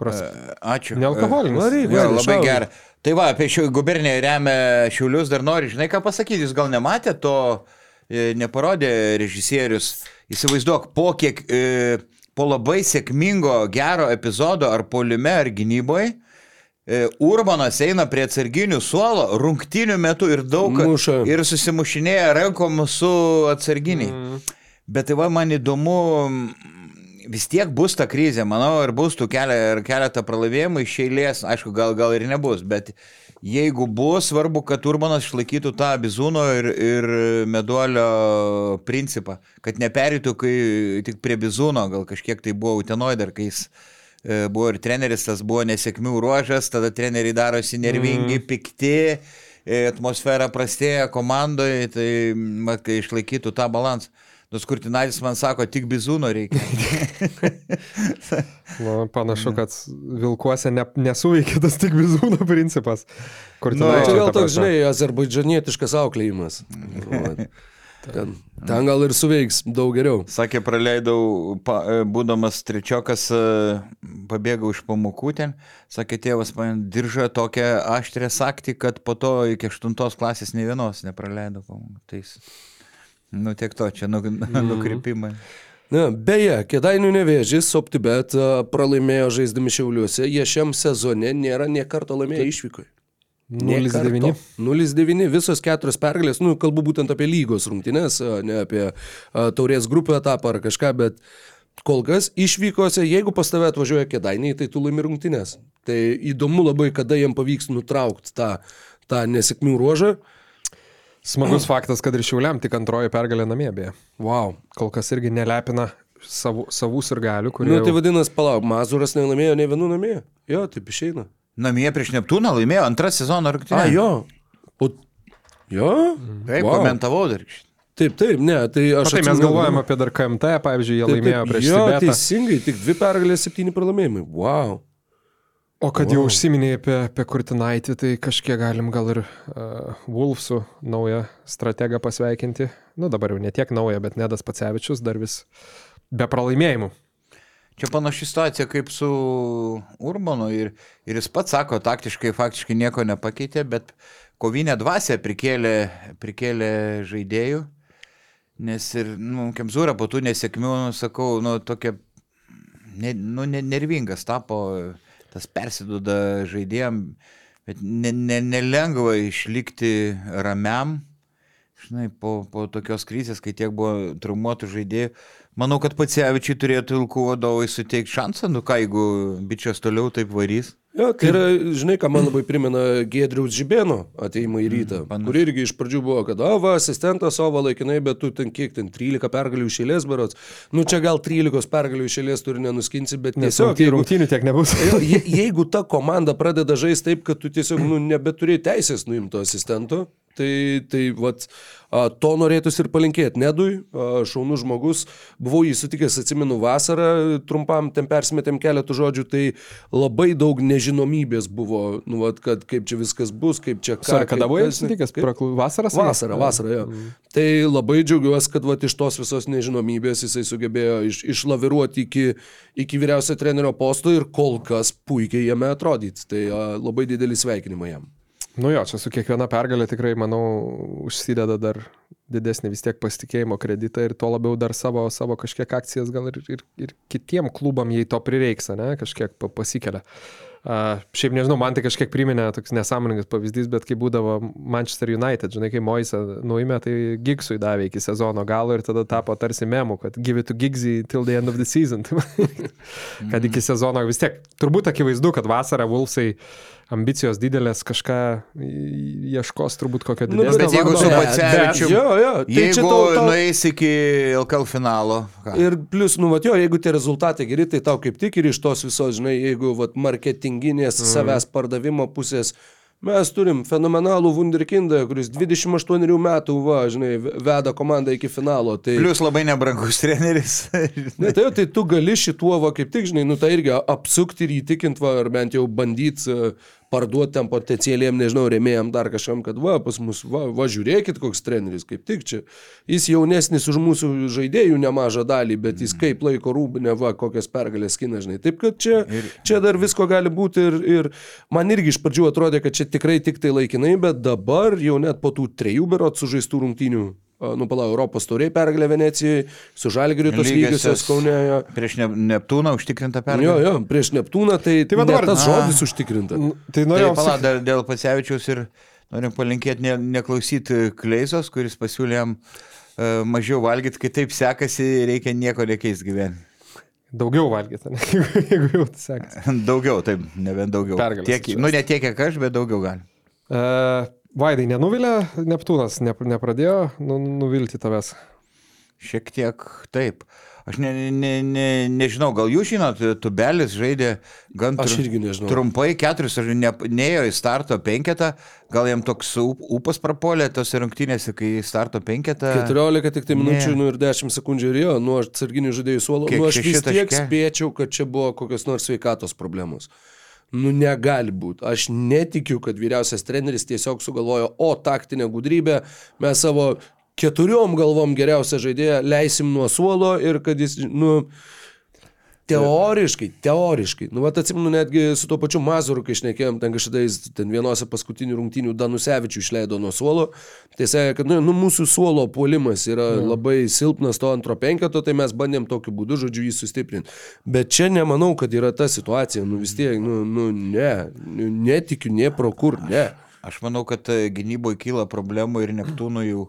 Pras... Ačiū. Nealkoholinis. Varyk, Jo, varyk, labai gerai. Tai va, apie šių guberniją remia Šiaulius dar nori, žinai ką pasakyti, jūs gal nematėte to, e, neparodė režisierius. Įsivaizduok, po kiek, e, po labai sėkmingo, gero epizodo ar polime, ar gynyboje, Urbanas eina prie atsarginių suolo rungtinių metų ir daug Muša. ir susimušinėja rankom su atsarginiai. Mm. Bet tai va man įdomu, vis tiek bus ta krizė, manau, ir bus tų kelia, ir keletą pralaimėjimų iš eilės, aišku, gal, gal ir nebus, bet jeigu bus, svarbu, kad Urbanas išlaikytų tą bizūno ir, ir meduolio principą, kad neperytų, kai tik prie bizūno, gal kažkiek tai buvo Utenoj dar, kai jis e, buvo ir treneris, tas buvo nesėkmių ruožas, tada treneriai darosi nervingi, mm. pikti, e, atmosfera prastėja komandoje, tai ma, kai išlaikytų tą balansą. Nors Kurtinaitis man sako, tik bizūno reikia. Nu, panašu, kad Vilkuose ne, nesuveikė tas tik bizūno principas. Kur Nu, Čia gal toks, žinai, azerbaidžanietiškas auklėjimas. Vat. Ten, ten gal ir suveiks daug geriau. Sakė, praleidau, pa, e, būdamas trečiokas, e, pabėgau iš pamokų ten. Sakė, tėvas man diržą tokią aštrę saktį, kad po to iki aštuntos klasės ne vienos nepraleidau pamokų. Tai, jis- nu tiek to, čia nu, nukrypimai. Na, beje, Kedainių nevėžys, OptiBet a, pralaimėjo žaisdami Šiauliuose, jie šiam sezone nėra nie karto laimėję išvykoje. 0-9. 0-9, visos keturios pergalės, nu, kalbu būtent apie lygos rungtynės, a, ne apie a, taurės grupių etapą ar kažką, bet kol kas išvykose, jeigu pas tave atvažiuoja Kedainiai, tai tu laimi rungtynės. Tai įdomu labai, kada jiem pavyks nutraukti tą, tą nesėkmių ruožą. Smagus faktas, kad ir Šiauliam tik antroji pergalė namie beje. Wow. Kol kas irgi nelepina savų, savų sirgalių, Na, kurie... nu, tai vadinasi, palauk, Mazuras nelaimėjo ne vienų namie. Jo, taip išeina. Namie prieš Neptūną laimėjo antrą sezoną rungtynę. A, jo. O, jo? Taip, Wow. komentavau dar. Taip, taip, ne, tai Na, aš tai mes galvojame apie dar KMT, pavyzdžiui, jie Taip, laimėjo taip, prieš jo, Sibetą. teisingai, tik dvi pergalės, septyni pralaimėjimai. Wow. O kad jau užsiminėjai apie, apie Kurtinaitį, tai kažkiek galim gal ir uh, Wolfsų naują strategą pasveikinti. Nu dabar jau ne tiek naują, bet Nedas Pacevičius dar vis be pralaimėjimų. Čia panaši situacija kaip su Urbanu ir, ir jis pats sako, taktiškai, faktiškai nieko nepakeitė, bet kovinė dvasia prikėlė, prikėlė žaidėjų. Nes ir, nu, Kemzūra po tų nesėkmių, nu, sakau, nu, tokia, ne, nu, ne, nervingas tapo, tas persiduoda žaidėjim, bet ne, ne, nelengva išlikti ramiam, žinai, po, po tokios krizės, kai tiek buvo traumuotų žaidėjų. Manau, kad pats Javičiui turėtų Ilkų vadovai suteikti šansą, nu ką, jeigu bičias toliau taip varys. Jo, tai yra, žinai, ką man labai primena Gedriaus Žibėno ateimą į rytą, mm, kur irgi iš pradžių buvo, kad, o, va, asistentas, o, va, laikinai, bet tu ten kiek ten 13 pergalių išėlės barots. Nu, čia gal 13 pergalių išėlės turi nenuskinsi, bet Nes tiesiog... rungtynių, rungtynių tiek nebus. Jo, je, jeigu ta komanda pradeda žaisti taip, kad tu tiesiog nu, nebeturi teisės nuimto asistento, tai, tai vat, a, to norėtųsi ir palinkėti. Nedui, a, šaunus žmogus, buvau jį sutikęs, atsimenu, vasarą, trumpam ten persimetėm keletų žodžių, tai labai daug nežinomybės buvo, nu, vat, kad kaip čia viskas bus, kaip čia ką. Sorry, kada buvai sutikęs? Vasaras? Vasarą, vasarą, jo. Mm. Tai labai džiaugiuosi, kad vat, iš tos visos nežinomybės jisai sugebėjo iš, išlaviruoti iki, iki vyriausio trenerio posto ir kol kas puikiai jame atrodyti. Tai a, labai didelį sveikinimą jam. Nu jo, čia su kiekviena pergalė tikrai, manau, užsideda dar didesnį vis tiek pasitikėjimo kreditą ir to labiau dar savo, savo kažkiek akcijas gal ir, ir, ir kitiem klubam, jei to prireiks, ne, kažkiek pa- pasikelia. Uh, šiaip nežinau, man tai kažkiek priminė toks nesąmoningas pavyzdys, bet kai būdavo Manchester United, žinai, kai Moisa nuėmė, tai Gigsui davė iki sezono galo ir tada tapo tarsi memu, kad give it to Gigsy till the end of the season. kad iki sezono vis tiek, turbūt akivaizdu, kad vasarą Vulsai ambicijos didelės kažką ieškos turbūt kokio Nu, didesnio. bet jeigu su jo. Tai Jeigu čia tau, tau... nueis iki LKL finalo, ką? Ir plus, nu, vat, jo, jeigu tie rezultatai geri, tai tau kaip tik ir iš tos visos, žinai, jeigu vat, marketinginės mm. savęs pardavimo pusės, mes turim fenomenalų Wunderkindą, kuris 28 metų, va, žinai, ve- veda komandą iki finalo. Tai... Plius labai nebrangus treneris. Ne, tai, tai tu gali šituo, va, kaip tik, žinai, nu tai irgi apsukti ir įtikinti, va, ar bent jau bandyti parduoti tam potencialiem, nežinau, remėjim dar kažkam, kad va, pas mus, va, va, žiūrėkit, koks treneris, kaip tik čia. Jis jaunesnis už mūsų žaidėjų nemažą dalį, bet jis kaip laiko rūbinę, va, kokias pergalės kina, žinai. Taip, kad čia, čia dar visko gali būti ir, ir man irgi iš pradžių atrodė, kad čia tikrai tik tai laikinai, bet dabar jau net po tų trejų berot sužaistų rungtynių. A, Nu, pala, Europos tauriai pergalė Venecijoje, su Žalgiriu tos lygiosios Kaune. jo. Prieš ne, Neptūną užtikrintą Jo, pergalę. jo, prieš Neptūną tai, Tai tai va dabar- tas žodis užtikrinta. N- Tai Tai norėjau pala, sakyti. dar dėl Pacevičiaus ir norim palinkėti ne, neklausyti Kleizos, kuris pasiūlė jam uh, mažiau valgyti, kai taip sekasi, reikia nieko nekeisti gyvenime. Daugiau valgyti, ne? jeigu, jau tai sekasi. Daugiau, taip, ne vien daugiau. Pergalės Tiek, nu, ne tiek, kiek aš, bet daugiau gali. Uh, Vaidai, nenuvilė Neptūnas, ne, nepradėjo nu, nuvilti tavęs. Šiek tiek taip. Aš ne, ne, ne, nežinau, gal jūs žinot, Tubelis žaidė gan tru- trumpai, keturis, aš ne, neėjo į starto penketą, gal jam toks up- upas prapolė tose rungtynėse, kai starto penketą. 14 tik tai minučių nu, ir 10 sekundžių ir jo, nu aš atsarginių žaidėjų suolo, nu aš vis tiek taške? spėčiau, kad čia buvo kokios nors sveikatos problemos. Nu negali būti. Aš netikiu, kad vyriausias treneris tiesiog sugalvojo, o taktinę gudrybę mes savo keturiom galvom geriausią žaidėją leisim nuo suolo ir kad jis, nu, Teoriškai, teoriškai. Nu, vat atsimenu netgi su tuo pačiu Mazuru, kai šnekėjom, ten kažkada jis ten vienose paskutinių rungtynių Danusevičių išleido nuo suolo. Tai sakė, kad nu, nu, mūsų suolo puolimas yra mm. labai silpnas to antro penketo, tai mes bandėm tokiu būdu, žodžiu, jį sustiprinti. Bet čia nemanau, kad yra ta situacija. Nu vis tiek, nu, nu ne, nu, netikiu, nie pro kur, ne. Aš manau, kad e, gynyboje kyla problemų ir Neptūnų jau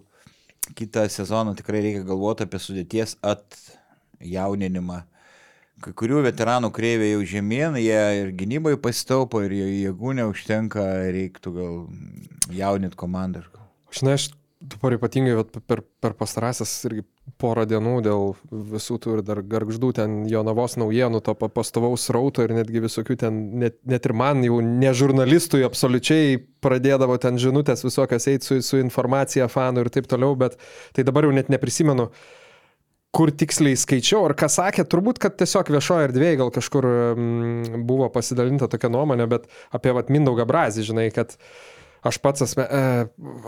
kitą sezoną tikrai reikia galvoti apie sudėties atjauninimą. Kai kurių veteranų kreivė jau žemyn, jie ir gynyboje pasitaupo, ir jėgų neužtenka, reiktų gal jaunit komandą. Žinai, aš dabar ypatingai per, per pastarąsias irgi porą dienų dėl visų tų ir dar garždų ten Jonavos naujienų, to pa- pastovaus rauto ir netgi visokių ten, net, net ir man jau ne žurnalistui absoliučiai pradėdavo ten žinutės visokias eiti su, su informacija fanų ir taip toliau, bet tai dabar jau net neprisimenu kur tiksliai skaičiau, ar ką sakė, turbūt, kad tiesiog viešoje erdvėje gal kažkur mm, buvo pasidalinta tokia nuomonė, bet apie vat, Mindaugą Brazį, žinai, kad Aš pats asme, e,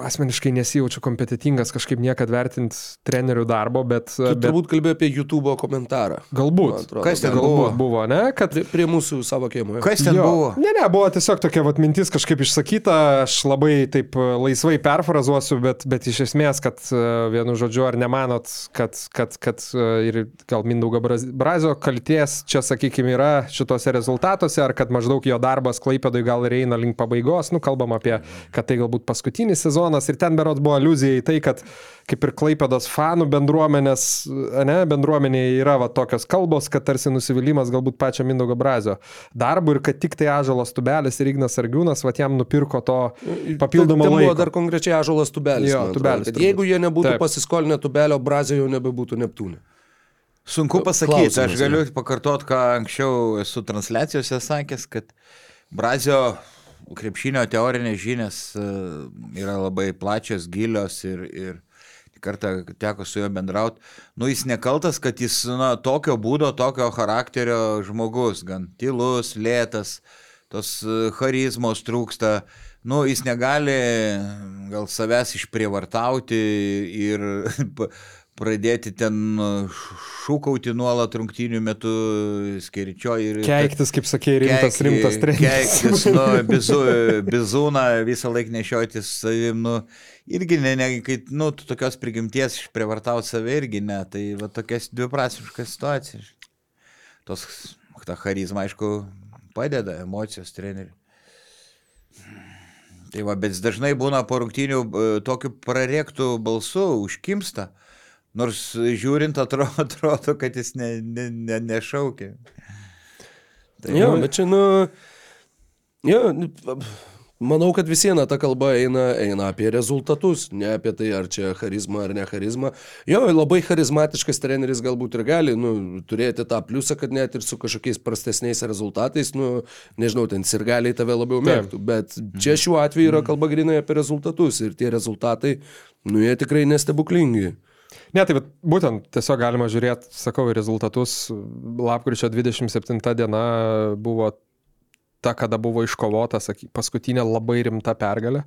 asmeniškai nesijaučiu kompetitingas kažkaip niekad vertinti trenerių darbo, bet... Tu bet turbūt kalbėjai apie YouTube komentarą. Galbūt. atrodo, Kas ten gal- buvo? Galbūt buvo, ne? Kad Prie, prie mūsų savo kiemo. jo. Kas ten Jo. buvo? Ne, ne, buvo tiesiog tokia vat, mintis kažkaip išsakyta, aš labai taip e, laisvai perfrazuosiu, bet, bet iš esmės, kad e, vienu žodžiu, ar nemanot, kad, kad, kad e, ir gal Mindaugo Braz- Brazio kalties čia, sakykime, yra šituose rezultatuose, ar kad maždaug jo darbas Klaipėdai gal ir eina link pabaigos, nu kalbam apie, kad tai galbūt paskutinis sezonas ir ten berots buvo aluzija į tai, kad kaip ir Klaipėdos fanų bendruomenės, ne, bendruomenėje yra va tokios kalbos, kad tarsi nusivylimas galbūt pačio Mindaugo Brazio darbu ir kad tik tai Ažalas Tubelis ir Ignas Argiūnas va jam nupirko to papildomo Ten buvo laiko. dar konkrečiai Ažolas Tubelis. Jo, atrodo, Tubelis turbūt. Jeigu jie nebūtų Taip. pasiskolinę Tubelio, Brazio jau nebebūtų Neptūne. Sunku pasakyti, aš Klausimas, galiu pakartoti, ką anksčiau esu transliacijose sakęs, kad Brazio krepšinio teorinės žinias e, yra labai plačios, gilios ir, ir kartą teko su juo bendrauti. Nu, jis nekaltas, kad jis na, tokio būdo, tokio charakterio žmogus, gan tylus, lėtas, tos e, charizmos trūksta. Nu, jis negali gal savęs išprievartauti ir pradėti ten šūkauti nuolat rungtynių metu skirčio ir... Keiktis, kaip sakė, rimtas, Keik- rimtas treneris. Keiktis, nu, bizu, bizūną visą laiką nešiotis savim, nu, irgi, ne, ne, kai, nu, tu tokios prigimties išprievartauti save irgi ne, tai va tokia dviprasmiška situacija. Tos, ta charizma, aišku, padeda, emocijos treneriui. Tai va, bet dažnai būna po rungtynių e, tokiu prarektų balsu, užkimsta. Nors žiūrint atrodo, atrodo kad jis ne, ne, ne, nešaukia. Tai jo, bet čia, nu, jo, nu, manau, kad visieną ta kalba eina, eina apie rezultatus, ne apie tai, ar čia charizma ar ne charizma. Jo, labai charizmatiškas treneris galbūt ir gali, nu, turėti tą pliusą, kad net ir su kažkokiais prastesniais rezultatais, nu, nežinau, ten sirgaliai tave labiau mėgtų. Bet čia šiuo atveju yra kalba grinai apie rezultatus ir tie rezultatai, nu, jie tikrai nestebuklingi. Ne, tai būtent tiesiog galima žiūrėti, sakau, rezultatus. Lapkričio 27 diena buvo ta, kada buvo iškovota saky, paskutinė labai rimta pergalė.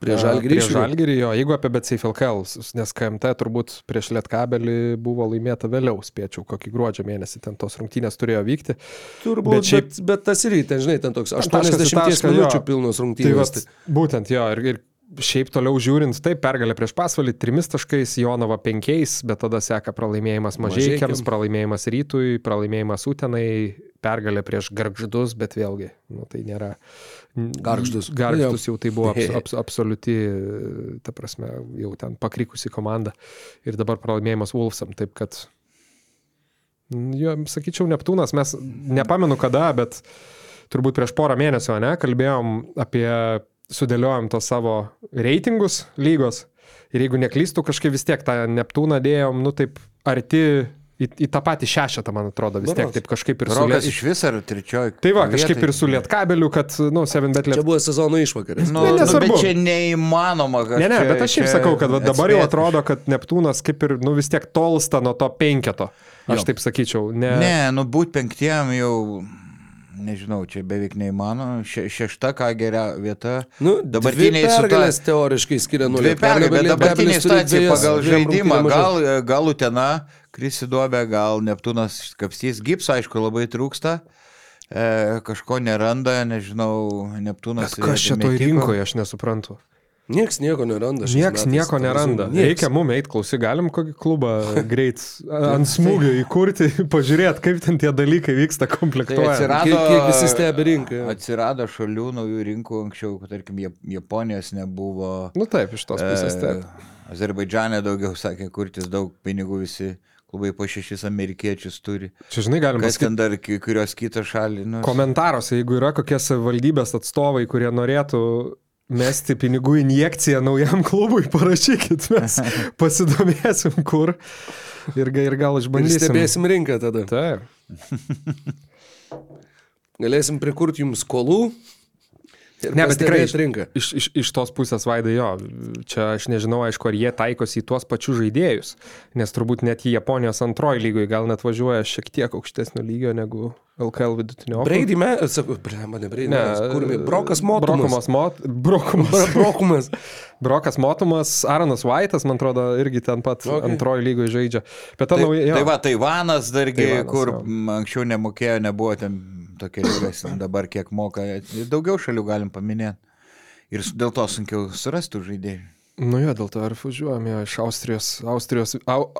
Prie E, Žalgirį Prie. Žalgirį, jo, jeigu apie BCF LKL, nes KMT turbūt prieš Lietkabelį buvo laimėta vėliau, spėčiau, kokį gruodžio mėnesį ten tos rungtynės turėjo vykti. Turbūt, Bet šiaip- bet, bet tas irgi, ten, žinai, ten toks Ten taškas į 80 tašką, minučių jo. pilnos Tai rungtynės. vat, būtent jo, ir, ir šiaip toliau žiūrint, taip, pergalė prieš pasvalį, trimis taškais, Jonava penkiais, bet tada seka pralaimėjimas mažiekiams, pralaimėjimas rytui, pralaimėjimas Utenai, pergalė prieš garždus, bet vėlgi, nu, tai nėra. Gargždus. Garždus jau tai buvo abs, abs, absoliuti, ta prasme, jau ten pakrikusi komanda. Ir dabar pralaimėjimas Wolfsam, taip kad Jo, sakyčiau, Neptūnas, mes nepamenu kada, bet turbūt prieš porą mėnesių, ne, kalbėjom apie, sudėliojom tos savo reitingus lygos. Ir jeigu neklystų, kažkaip vis tiek tą Neptūną dėjom, nu taip, arti į, į tą patį šešetą, man atrodo, vis tiek Berods. taip kažkaip ir su Rokas Liet- iš vis ar trečioji? Tai va, kažkaip ir su Lietkabeliu, kad, nu, 7 bet Čia Liet... buvo sezono išvakarės. Nu, Ne, nu, bet čia neįmanoma. kad Ne, ne, čia- bet aš šiaip čia sakau, kad va, dabar jau atrodo, kad Neptūnas kaip ir, nu, vis tiek tolsta nuo to penketo. Aš Jo. taip sakyčiau. Ne, Ne, nu būt penktiem jau, nežinau, čia beveik neįmanoma. Še, šešta, ką geria vieta. Nu, Dabartiniai pergalės teoriškai skiria nuo pergalės, bet dabartinė situacija pagal žaidimą, gal... gal, Utena krisidobė, gal Neptūnas kapstys. Gipso, aišku, labai trūksta. E, kažko neranda, nežinau, Neptūnas. Bet kas čia toj rinkoje, aš nesuprantu. Niekas nieko neranda. Niekas nieko neranda. nieks. Reikia mum eit, klausy, galim kokį klubą greit ant smūgio įkurti, pažiūrėti, kaip ten tie dalykai vyksta Tai komplektuojant. atsirado, Kiek- kiek visi stebi rinką. Atsirado šalių naujų rinkų anksčiau, kad, tarkim, Jap- Japonijos nebuvo. Nu taip, iš tos pusės taip. E, Azerbaidžanė daugiau sakė, kurtis daug pinigų visi klubai po šešis amerikiečius turi. Čia žinai, galim Kas pasakyti. ten dar kurios kitos šalį? Nu, Komentaruose, jeigu yra kokie savivaldybės atstovai, kurie norėtų mesti pinigų injekciją naujam klubui, parašykit, mes pasidomėsim kur ir, ir gal Ir išbandysim. stebėsim rinką tada. Taip. Galėsim prikurti jums skolų Ir Ne, bet tikrai rinką. Iš, iš, iš tos pusės vaidai jo, čia aš nežinau, aišku, ar jie taikosi į tuos pačius žaidėjus, nes turbūt net į Japonijos antroji lygoje gal net važiuoja šiek tiek aukštesnio lygio negu LKL vidutinio. Brady, me, sakau, ne Brady, ne, kur mi, Brokas Motumas. Brokumas, mot, brokumas. Brokumas. Brokas Motumas, Aaronas Vaitas, man atrodo, irgi ten pat Okay. antroji lygoje žaidžia. Bet ta Tai, nauja... tai va, Taivanas dargi, Taivanas, kur m, anksčiau nemokėjo, nebuvo ten tokia lygas, dabar kiek moka, daugiau šalių galim paminėti. Ir dėl to sunkiau surasti žaidėjų. Nu jo, dėl to ir važiuojame iš Austrijos, Austrijos, au,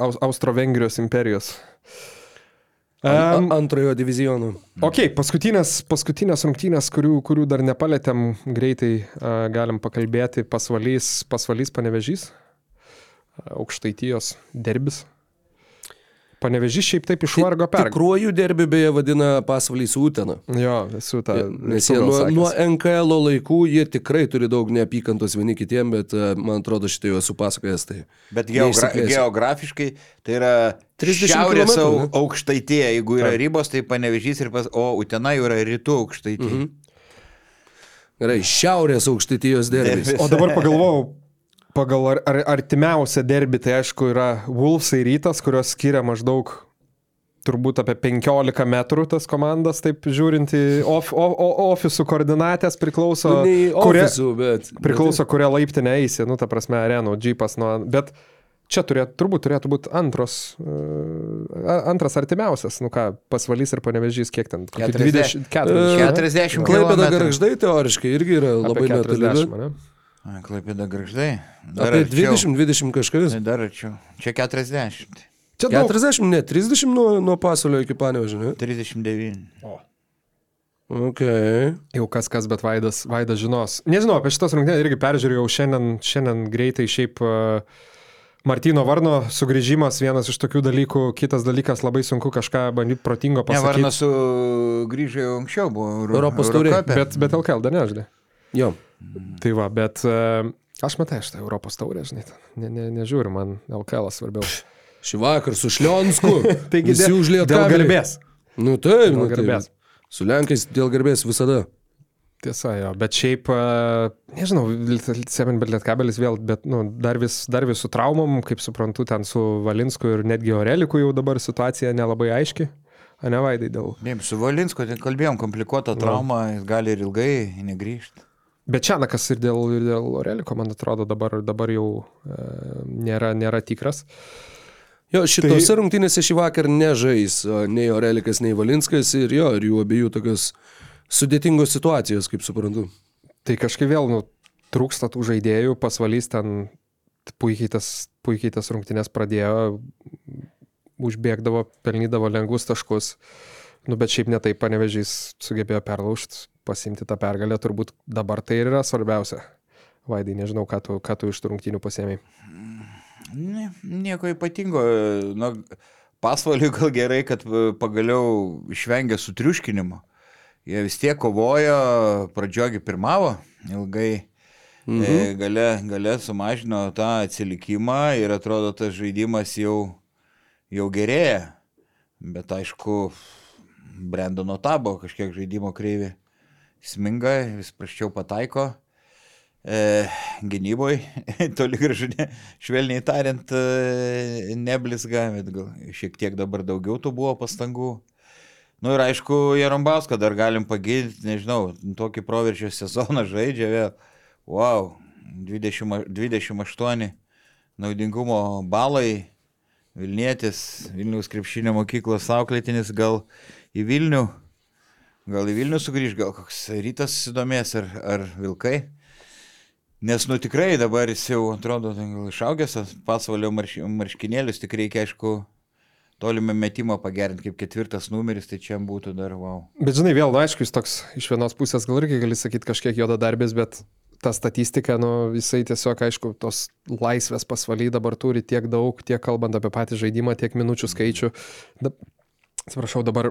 Aus, Austro-Vengrijos imperijos. Um, antrojo diviziono. ok, paskutinės, paskutinės rungtynės, kurių, kurių dar nepalėtėm, greitai uh, galim pakalbėti. Pasvalys, pasvalys panevežys, aukštaitijos derbis. Panevežys šiaip taip išvargo per. Tikruoju derbiu beje vadina pasvalys Utena. Jo, esu tą. Nes jie nuo, nuo NKL laikų jie tikrai turi daug neapykantos vieni kitiem, bet e, man atrodo šitai jau esu pasakojęs. Tai. Bet geogra geografiškai tai yra 30 šiaurės kilometrų, au, ne? aukštaitie, jeigu yra ribos, tai panevežys ir pas, o Utena jau yra rytų aukštaitie. Mhm. Gerai, šiaurės aukštaitijos. Derbis. O dabar pagalvojau, pagal ar, ar, artimiausią derbį, tai aišku yra Wolfsai rytas, kurios skiria maždaug turbūt apie 15 metrų tas komandas, taip žiūrint į of, o, o, ofisų koordinatės priklauso, Nu, kuria, ofisų, bet. priklauso kuria laiptinė eisi, nu ta prasme, arenų, džipas nuo... Bet čia turėtų, turbūt turėtų būti antros, uh, antras artimiausias, nu ką, pasvalys ir panevežys, kiek ten? Kokie 40. 20, 40, ne? 40 Klaipėda garždai teoriškai irgi yra labai netoli. 40, ne? Klaipėda garždai. Dar Apie arčiau. 20-20 kažkas. Tai dar arčiau. Čia 40. Čia daug. 40, ne, 30 nuo, nuo pasaulio iki panevežio, ne? 39. Ok. Jau kas kas, bet Vaidas, Vaidas žinos. Nežinau, apie šitos rungtynės irgi peržiūrėjau šiandien, šiandien greitai šiaip uh, Martino Varno sugrįžimas vienas iš tokių dalykų, kitas dalykas labai sunku kažką bandyti protingo Ne, pasakyti. Varnas su grįžo jau anksčiau, buvo Euro- Europos taurė. Bet, bet LKL dar nežinai. Jo. Tai va, bet uh, aš matai, aš tą Europos taurę, žinai, ne, ne, nežiūriu, man LKL svarbiau. Šį vakar su Šlionsku. Taigi visi dėl- užliet dėl garbės. Nu taip, Dėl nu, taip. garbės. Su Lenkais dėl garbės visada. Tiesa, jo, bet šiaip, uh, nežinau, Seven bet Lietkabelis vėl, bet nu, dar, vis, dar vis su traumom, kaip suprantu, ten su Valinsku ir netgi Oreliku jau dabar situacija nelabai aiški. A ne vaidai dėl. Ne, su Valinsku ten kalbėjom, komplikuota trauma, jis gali ir ilgai negrįžti. Bet Čianakas ir dėl, ir dėl Oreliko, man atrodo, dabar, dabar jau e, nėra, nėra tikras. Jo, šitose tai... rungtynėse šį vakar nežais o, nei Orelikas, nei Valinskas ir jo, ir jų abiejų tokios sudėtingos situacijos, kaip suprantu. Tai kažkaip vėl nu, trūksta tų žaidėjų, pasvalys ten puikiai tas, puikiai tas rungtynės pradėjo, užbėgdavo, pelnydavo lengvus taškus. Nu, bet šiaip netai panevežys sugebėjo perlaužti, pasimti tą pergalę, turbūt dabar tai ir yra svarbiausia. Vaidai, nežinau, ką tu, ką tu iš rungtynių pasėmiai. Ne, nieko ypatingo. Nu, pasvaliui gal gerai, kad e, pagaliau išvengė sutriuškinimo. Jie vis tiek kovojo, pradžiogi pirmavo, ilgai mhm. e, gale, gale sumažino tą atsilikimą ir atrodo tas žaidimas jau, jau gerėja. Bet aišku, Brendono tabo kažkiek žaidimo kreivė sminga, vis praščiau pataiko. E, gynyboj, toli gražu, ne, švelniai tariant, e, neblizga, bet gal šiek tiek dabar daugiau tų buvo pastangų. Nu ir aišku, Jarombauską dar galim pagilti, nežinau, tokį proveržio sezoną žaidžia vėl. Wow, 20, 28 naudingumo balai, Vilnietis, Vilniaus krepšinio mokyklos auklėtinis, gal į Vilnių, gal į Vilnių sugrįž, gal koks rytas susidomės ar, ar Vilkai. Nes, nu tikrai dabar jis jau atrodo išaugęs, pasvalio marš, marškinėlius, tik reikia, aišku, tolimą metimą pagerinti kaip ketvirtas numeris, tai čia būtų dar wow. Bet žinai, vėl, nu, aišku, jis toks iš vienos pusės gal irgi gali sakyti kažkiek jodo darbės, bet ta statistika, nu, jisai tiesiog, aišku, tos laisvės pasvaly dabar turi tiek daug, tiek kalbant apie patį žaidimą, tiek minučių skaičių. Da, atsiprašau, dabar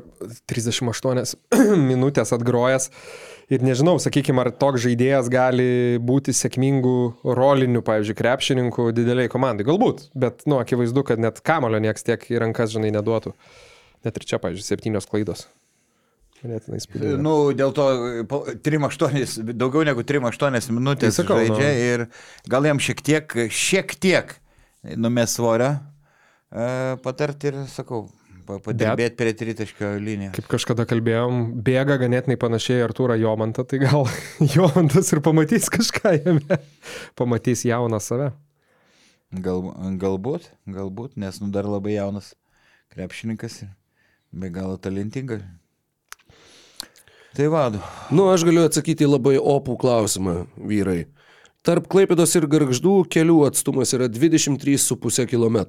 38 minutės atgrojęs. Ir nežinau, sakykime, ar toks žaidėjas gali būti sėkmingų rolinių, pavyzdžiui, krepšininkų dideliai komandai. Galbūt, bet, nu, akivaizdu, kad net kamulio nieks tiek į rankas, žinai, neduotų. Net ir čia, pavyzdžiui, septynios klaidos. ganėtinai įspūdinga. Nu, dėl to po- 3-8, daugiau negu 3-8 minutės Tai sakau, žaidžia nu. ir gal jam šiek tiek, šiek tiek numės svorio e, patarti ir, sakau, padirbėti prie tritaškio linijos. Kaip kažkada kalbėjom, bėga ganėtinai panašiai į Artūrą Jomantą, tai gal Jomantas ir pamatys kažką jame. Pamatys jauną save. Gal, galbūt, galbūt, nes nu dar labai jaunas krepšininkas ir be galo talentingas. Tai vadu. Nu, aš galiu atsakyti labai opų klausimą, vyrai. Tarp Klaipėdos ir Garždų kelių atstumas yra 23,5 km.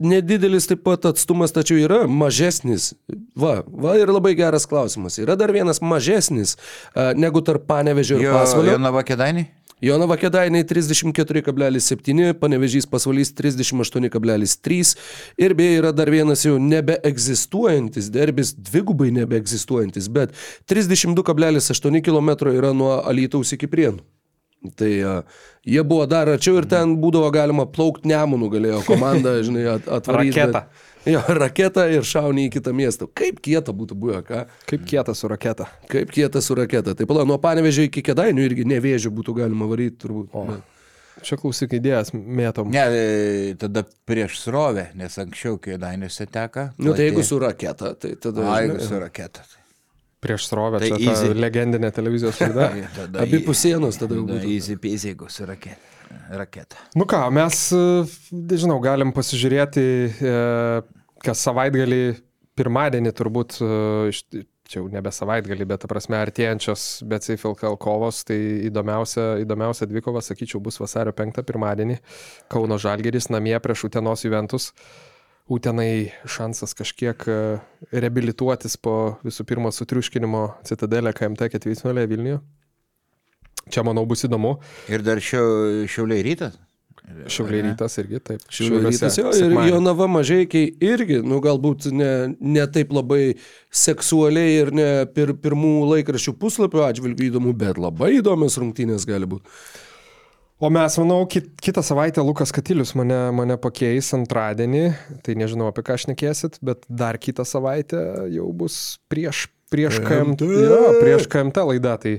Nedidelis taip pat atstumas, tačiau yra mažesnis. Va, va ir labai geras klausimas. Yra dar vienas mažesnis uh, negu tarp Panevežio ir Jo, Pasvalio. Jonava Kedainį? Jonava Kedainiai 34,7, Panevežys pasvalys 38,3 ir beje yra dar vienas jau nebeegzistuojantis derbis, dvigubai nebeegzistuojantis, bet 32,8 km yra nuo Alytaus iki Prienų. Tai uh, jie buvo dar arčiau ir ten būdavo galima plaukti nemonų, galėjo komanda, žinai, at, atvaryti. Raketa. Jo, raketa ir šauni į kitą miestą. Kaip kieta būtų buvę, ką? Kaip kieta su raketa. Kaip kieta su raketa. Tai pala, nuo Panevežio iki Kedainių irgi nevėžių būtų galima varyti turbūt. O. Čia klausyk idėjas mėtom. Ne, e, tada prieš srovę, nes anksčiau Kedainiuose teka. Nu, tai jeigu su raketa, tai tada... A, jeigu su raketa. tai- Prieš srovę, Tai čia ta easy. legendinė televizijos laida. Tada Abi į- pusienos tada jau būtų. Easy peasy, jeigu su raketa. raketa. Nu ką, mes, nežinau, galim pasižiūrėti, e, kas savaitgalį, pirmadienį turbūt, e, čia jau nebe savaitgalį, bet, ta prasme, artėjančios BCFLKL kovos, tai įdomiausia, įdomiausia dvikova, sakyčiau, bus vasario 5 pirmadienį. Kauno Žalgeris namie prieš Utenos Juventus. Utenai šansas kažkiek e, reabilituotis po visų pirma sutriuškinimo citadelę KMT ketvirtfinalėje Vilniuje. Čia, manau, bus įdomu. Ir dar šio, šiauliai rytas. Šiauliai rytas irgi taip. Šiaulių rytas jo, ir. Jonava mažiekiai irgi, nu galbūt ne, ne taip labai seksualiai ir ne pir, pirmų laikraščių puslapių atžvilgių įdomu, bet labai įdomios rungtynės gali būti. O mes, manau, kit, kitą savaitę Lukas Katilius mane, mane pakeis antradienį, tai nežinau apie ką šnekėsit, bet dar kitą savaitę jau bus prieš, prieš KMT, jo, prieš KMT laida, tai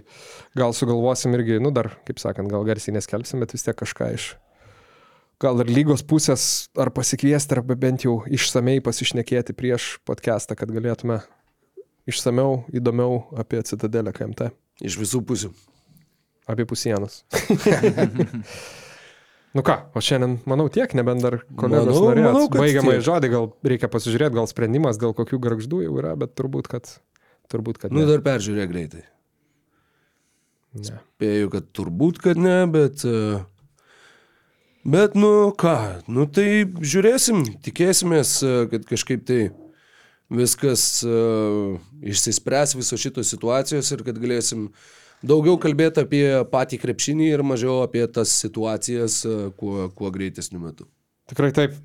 gal sugalvosim irgi, nu dar, kaip sakant, gal garsiai neskelbsim, bet vis tiek kažką iš gal ir lygos pusės ar pasikviesti, arba bent jau išsamei pasišnekėti prieš podcastą, kad galėtume išsameu, įdomiau apie Citadelę KMT, Iš visų pusių. Apie pusienos. nu ką, o šiandien, manau, tiek, nebent dar kolegos Manau- norėjo. manau, Baigiamai tiek. žodį, gal reikia pasižiūrėti, gal sprendimas dėl kokių garždų jau yra, bet turbūt, kad... Turbūt, kad Nu ne. dar peržiūrė greitai. ne. Spėju, kad turbūt, kad ne, bet... e, Bet, nu ką, nu tai žiūrėsim, tikėsimės, e, kad kažkaip tai viskas uh, išsispręs viso šitos situacijos ir kad galėsim daugiau kalbėti apie patį krepšinį ir mažiau apie tas situacijas uh, kuo, kuo greitesniu metu. Tikrai taip.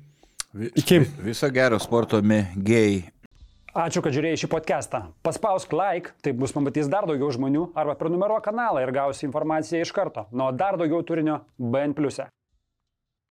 Iki. Viso gero sporto mėgėjai. Ačiū, kad žiūrėjai šį podcastą. Paspausk like, taip bus pamatys dar daugiau žmonių, arba prenumeruok kanalą ir gausi informaciją iš karto. Nuo dar daugiau turinio BN ⁇. e.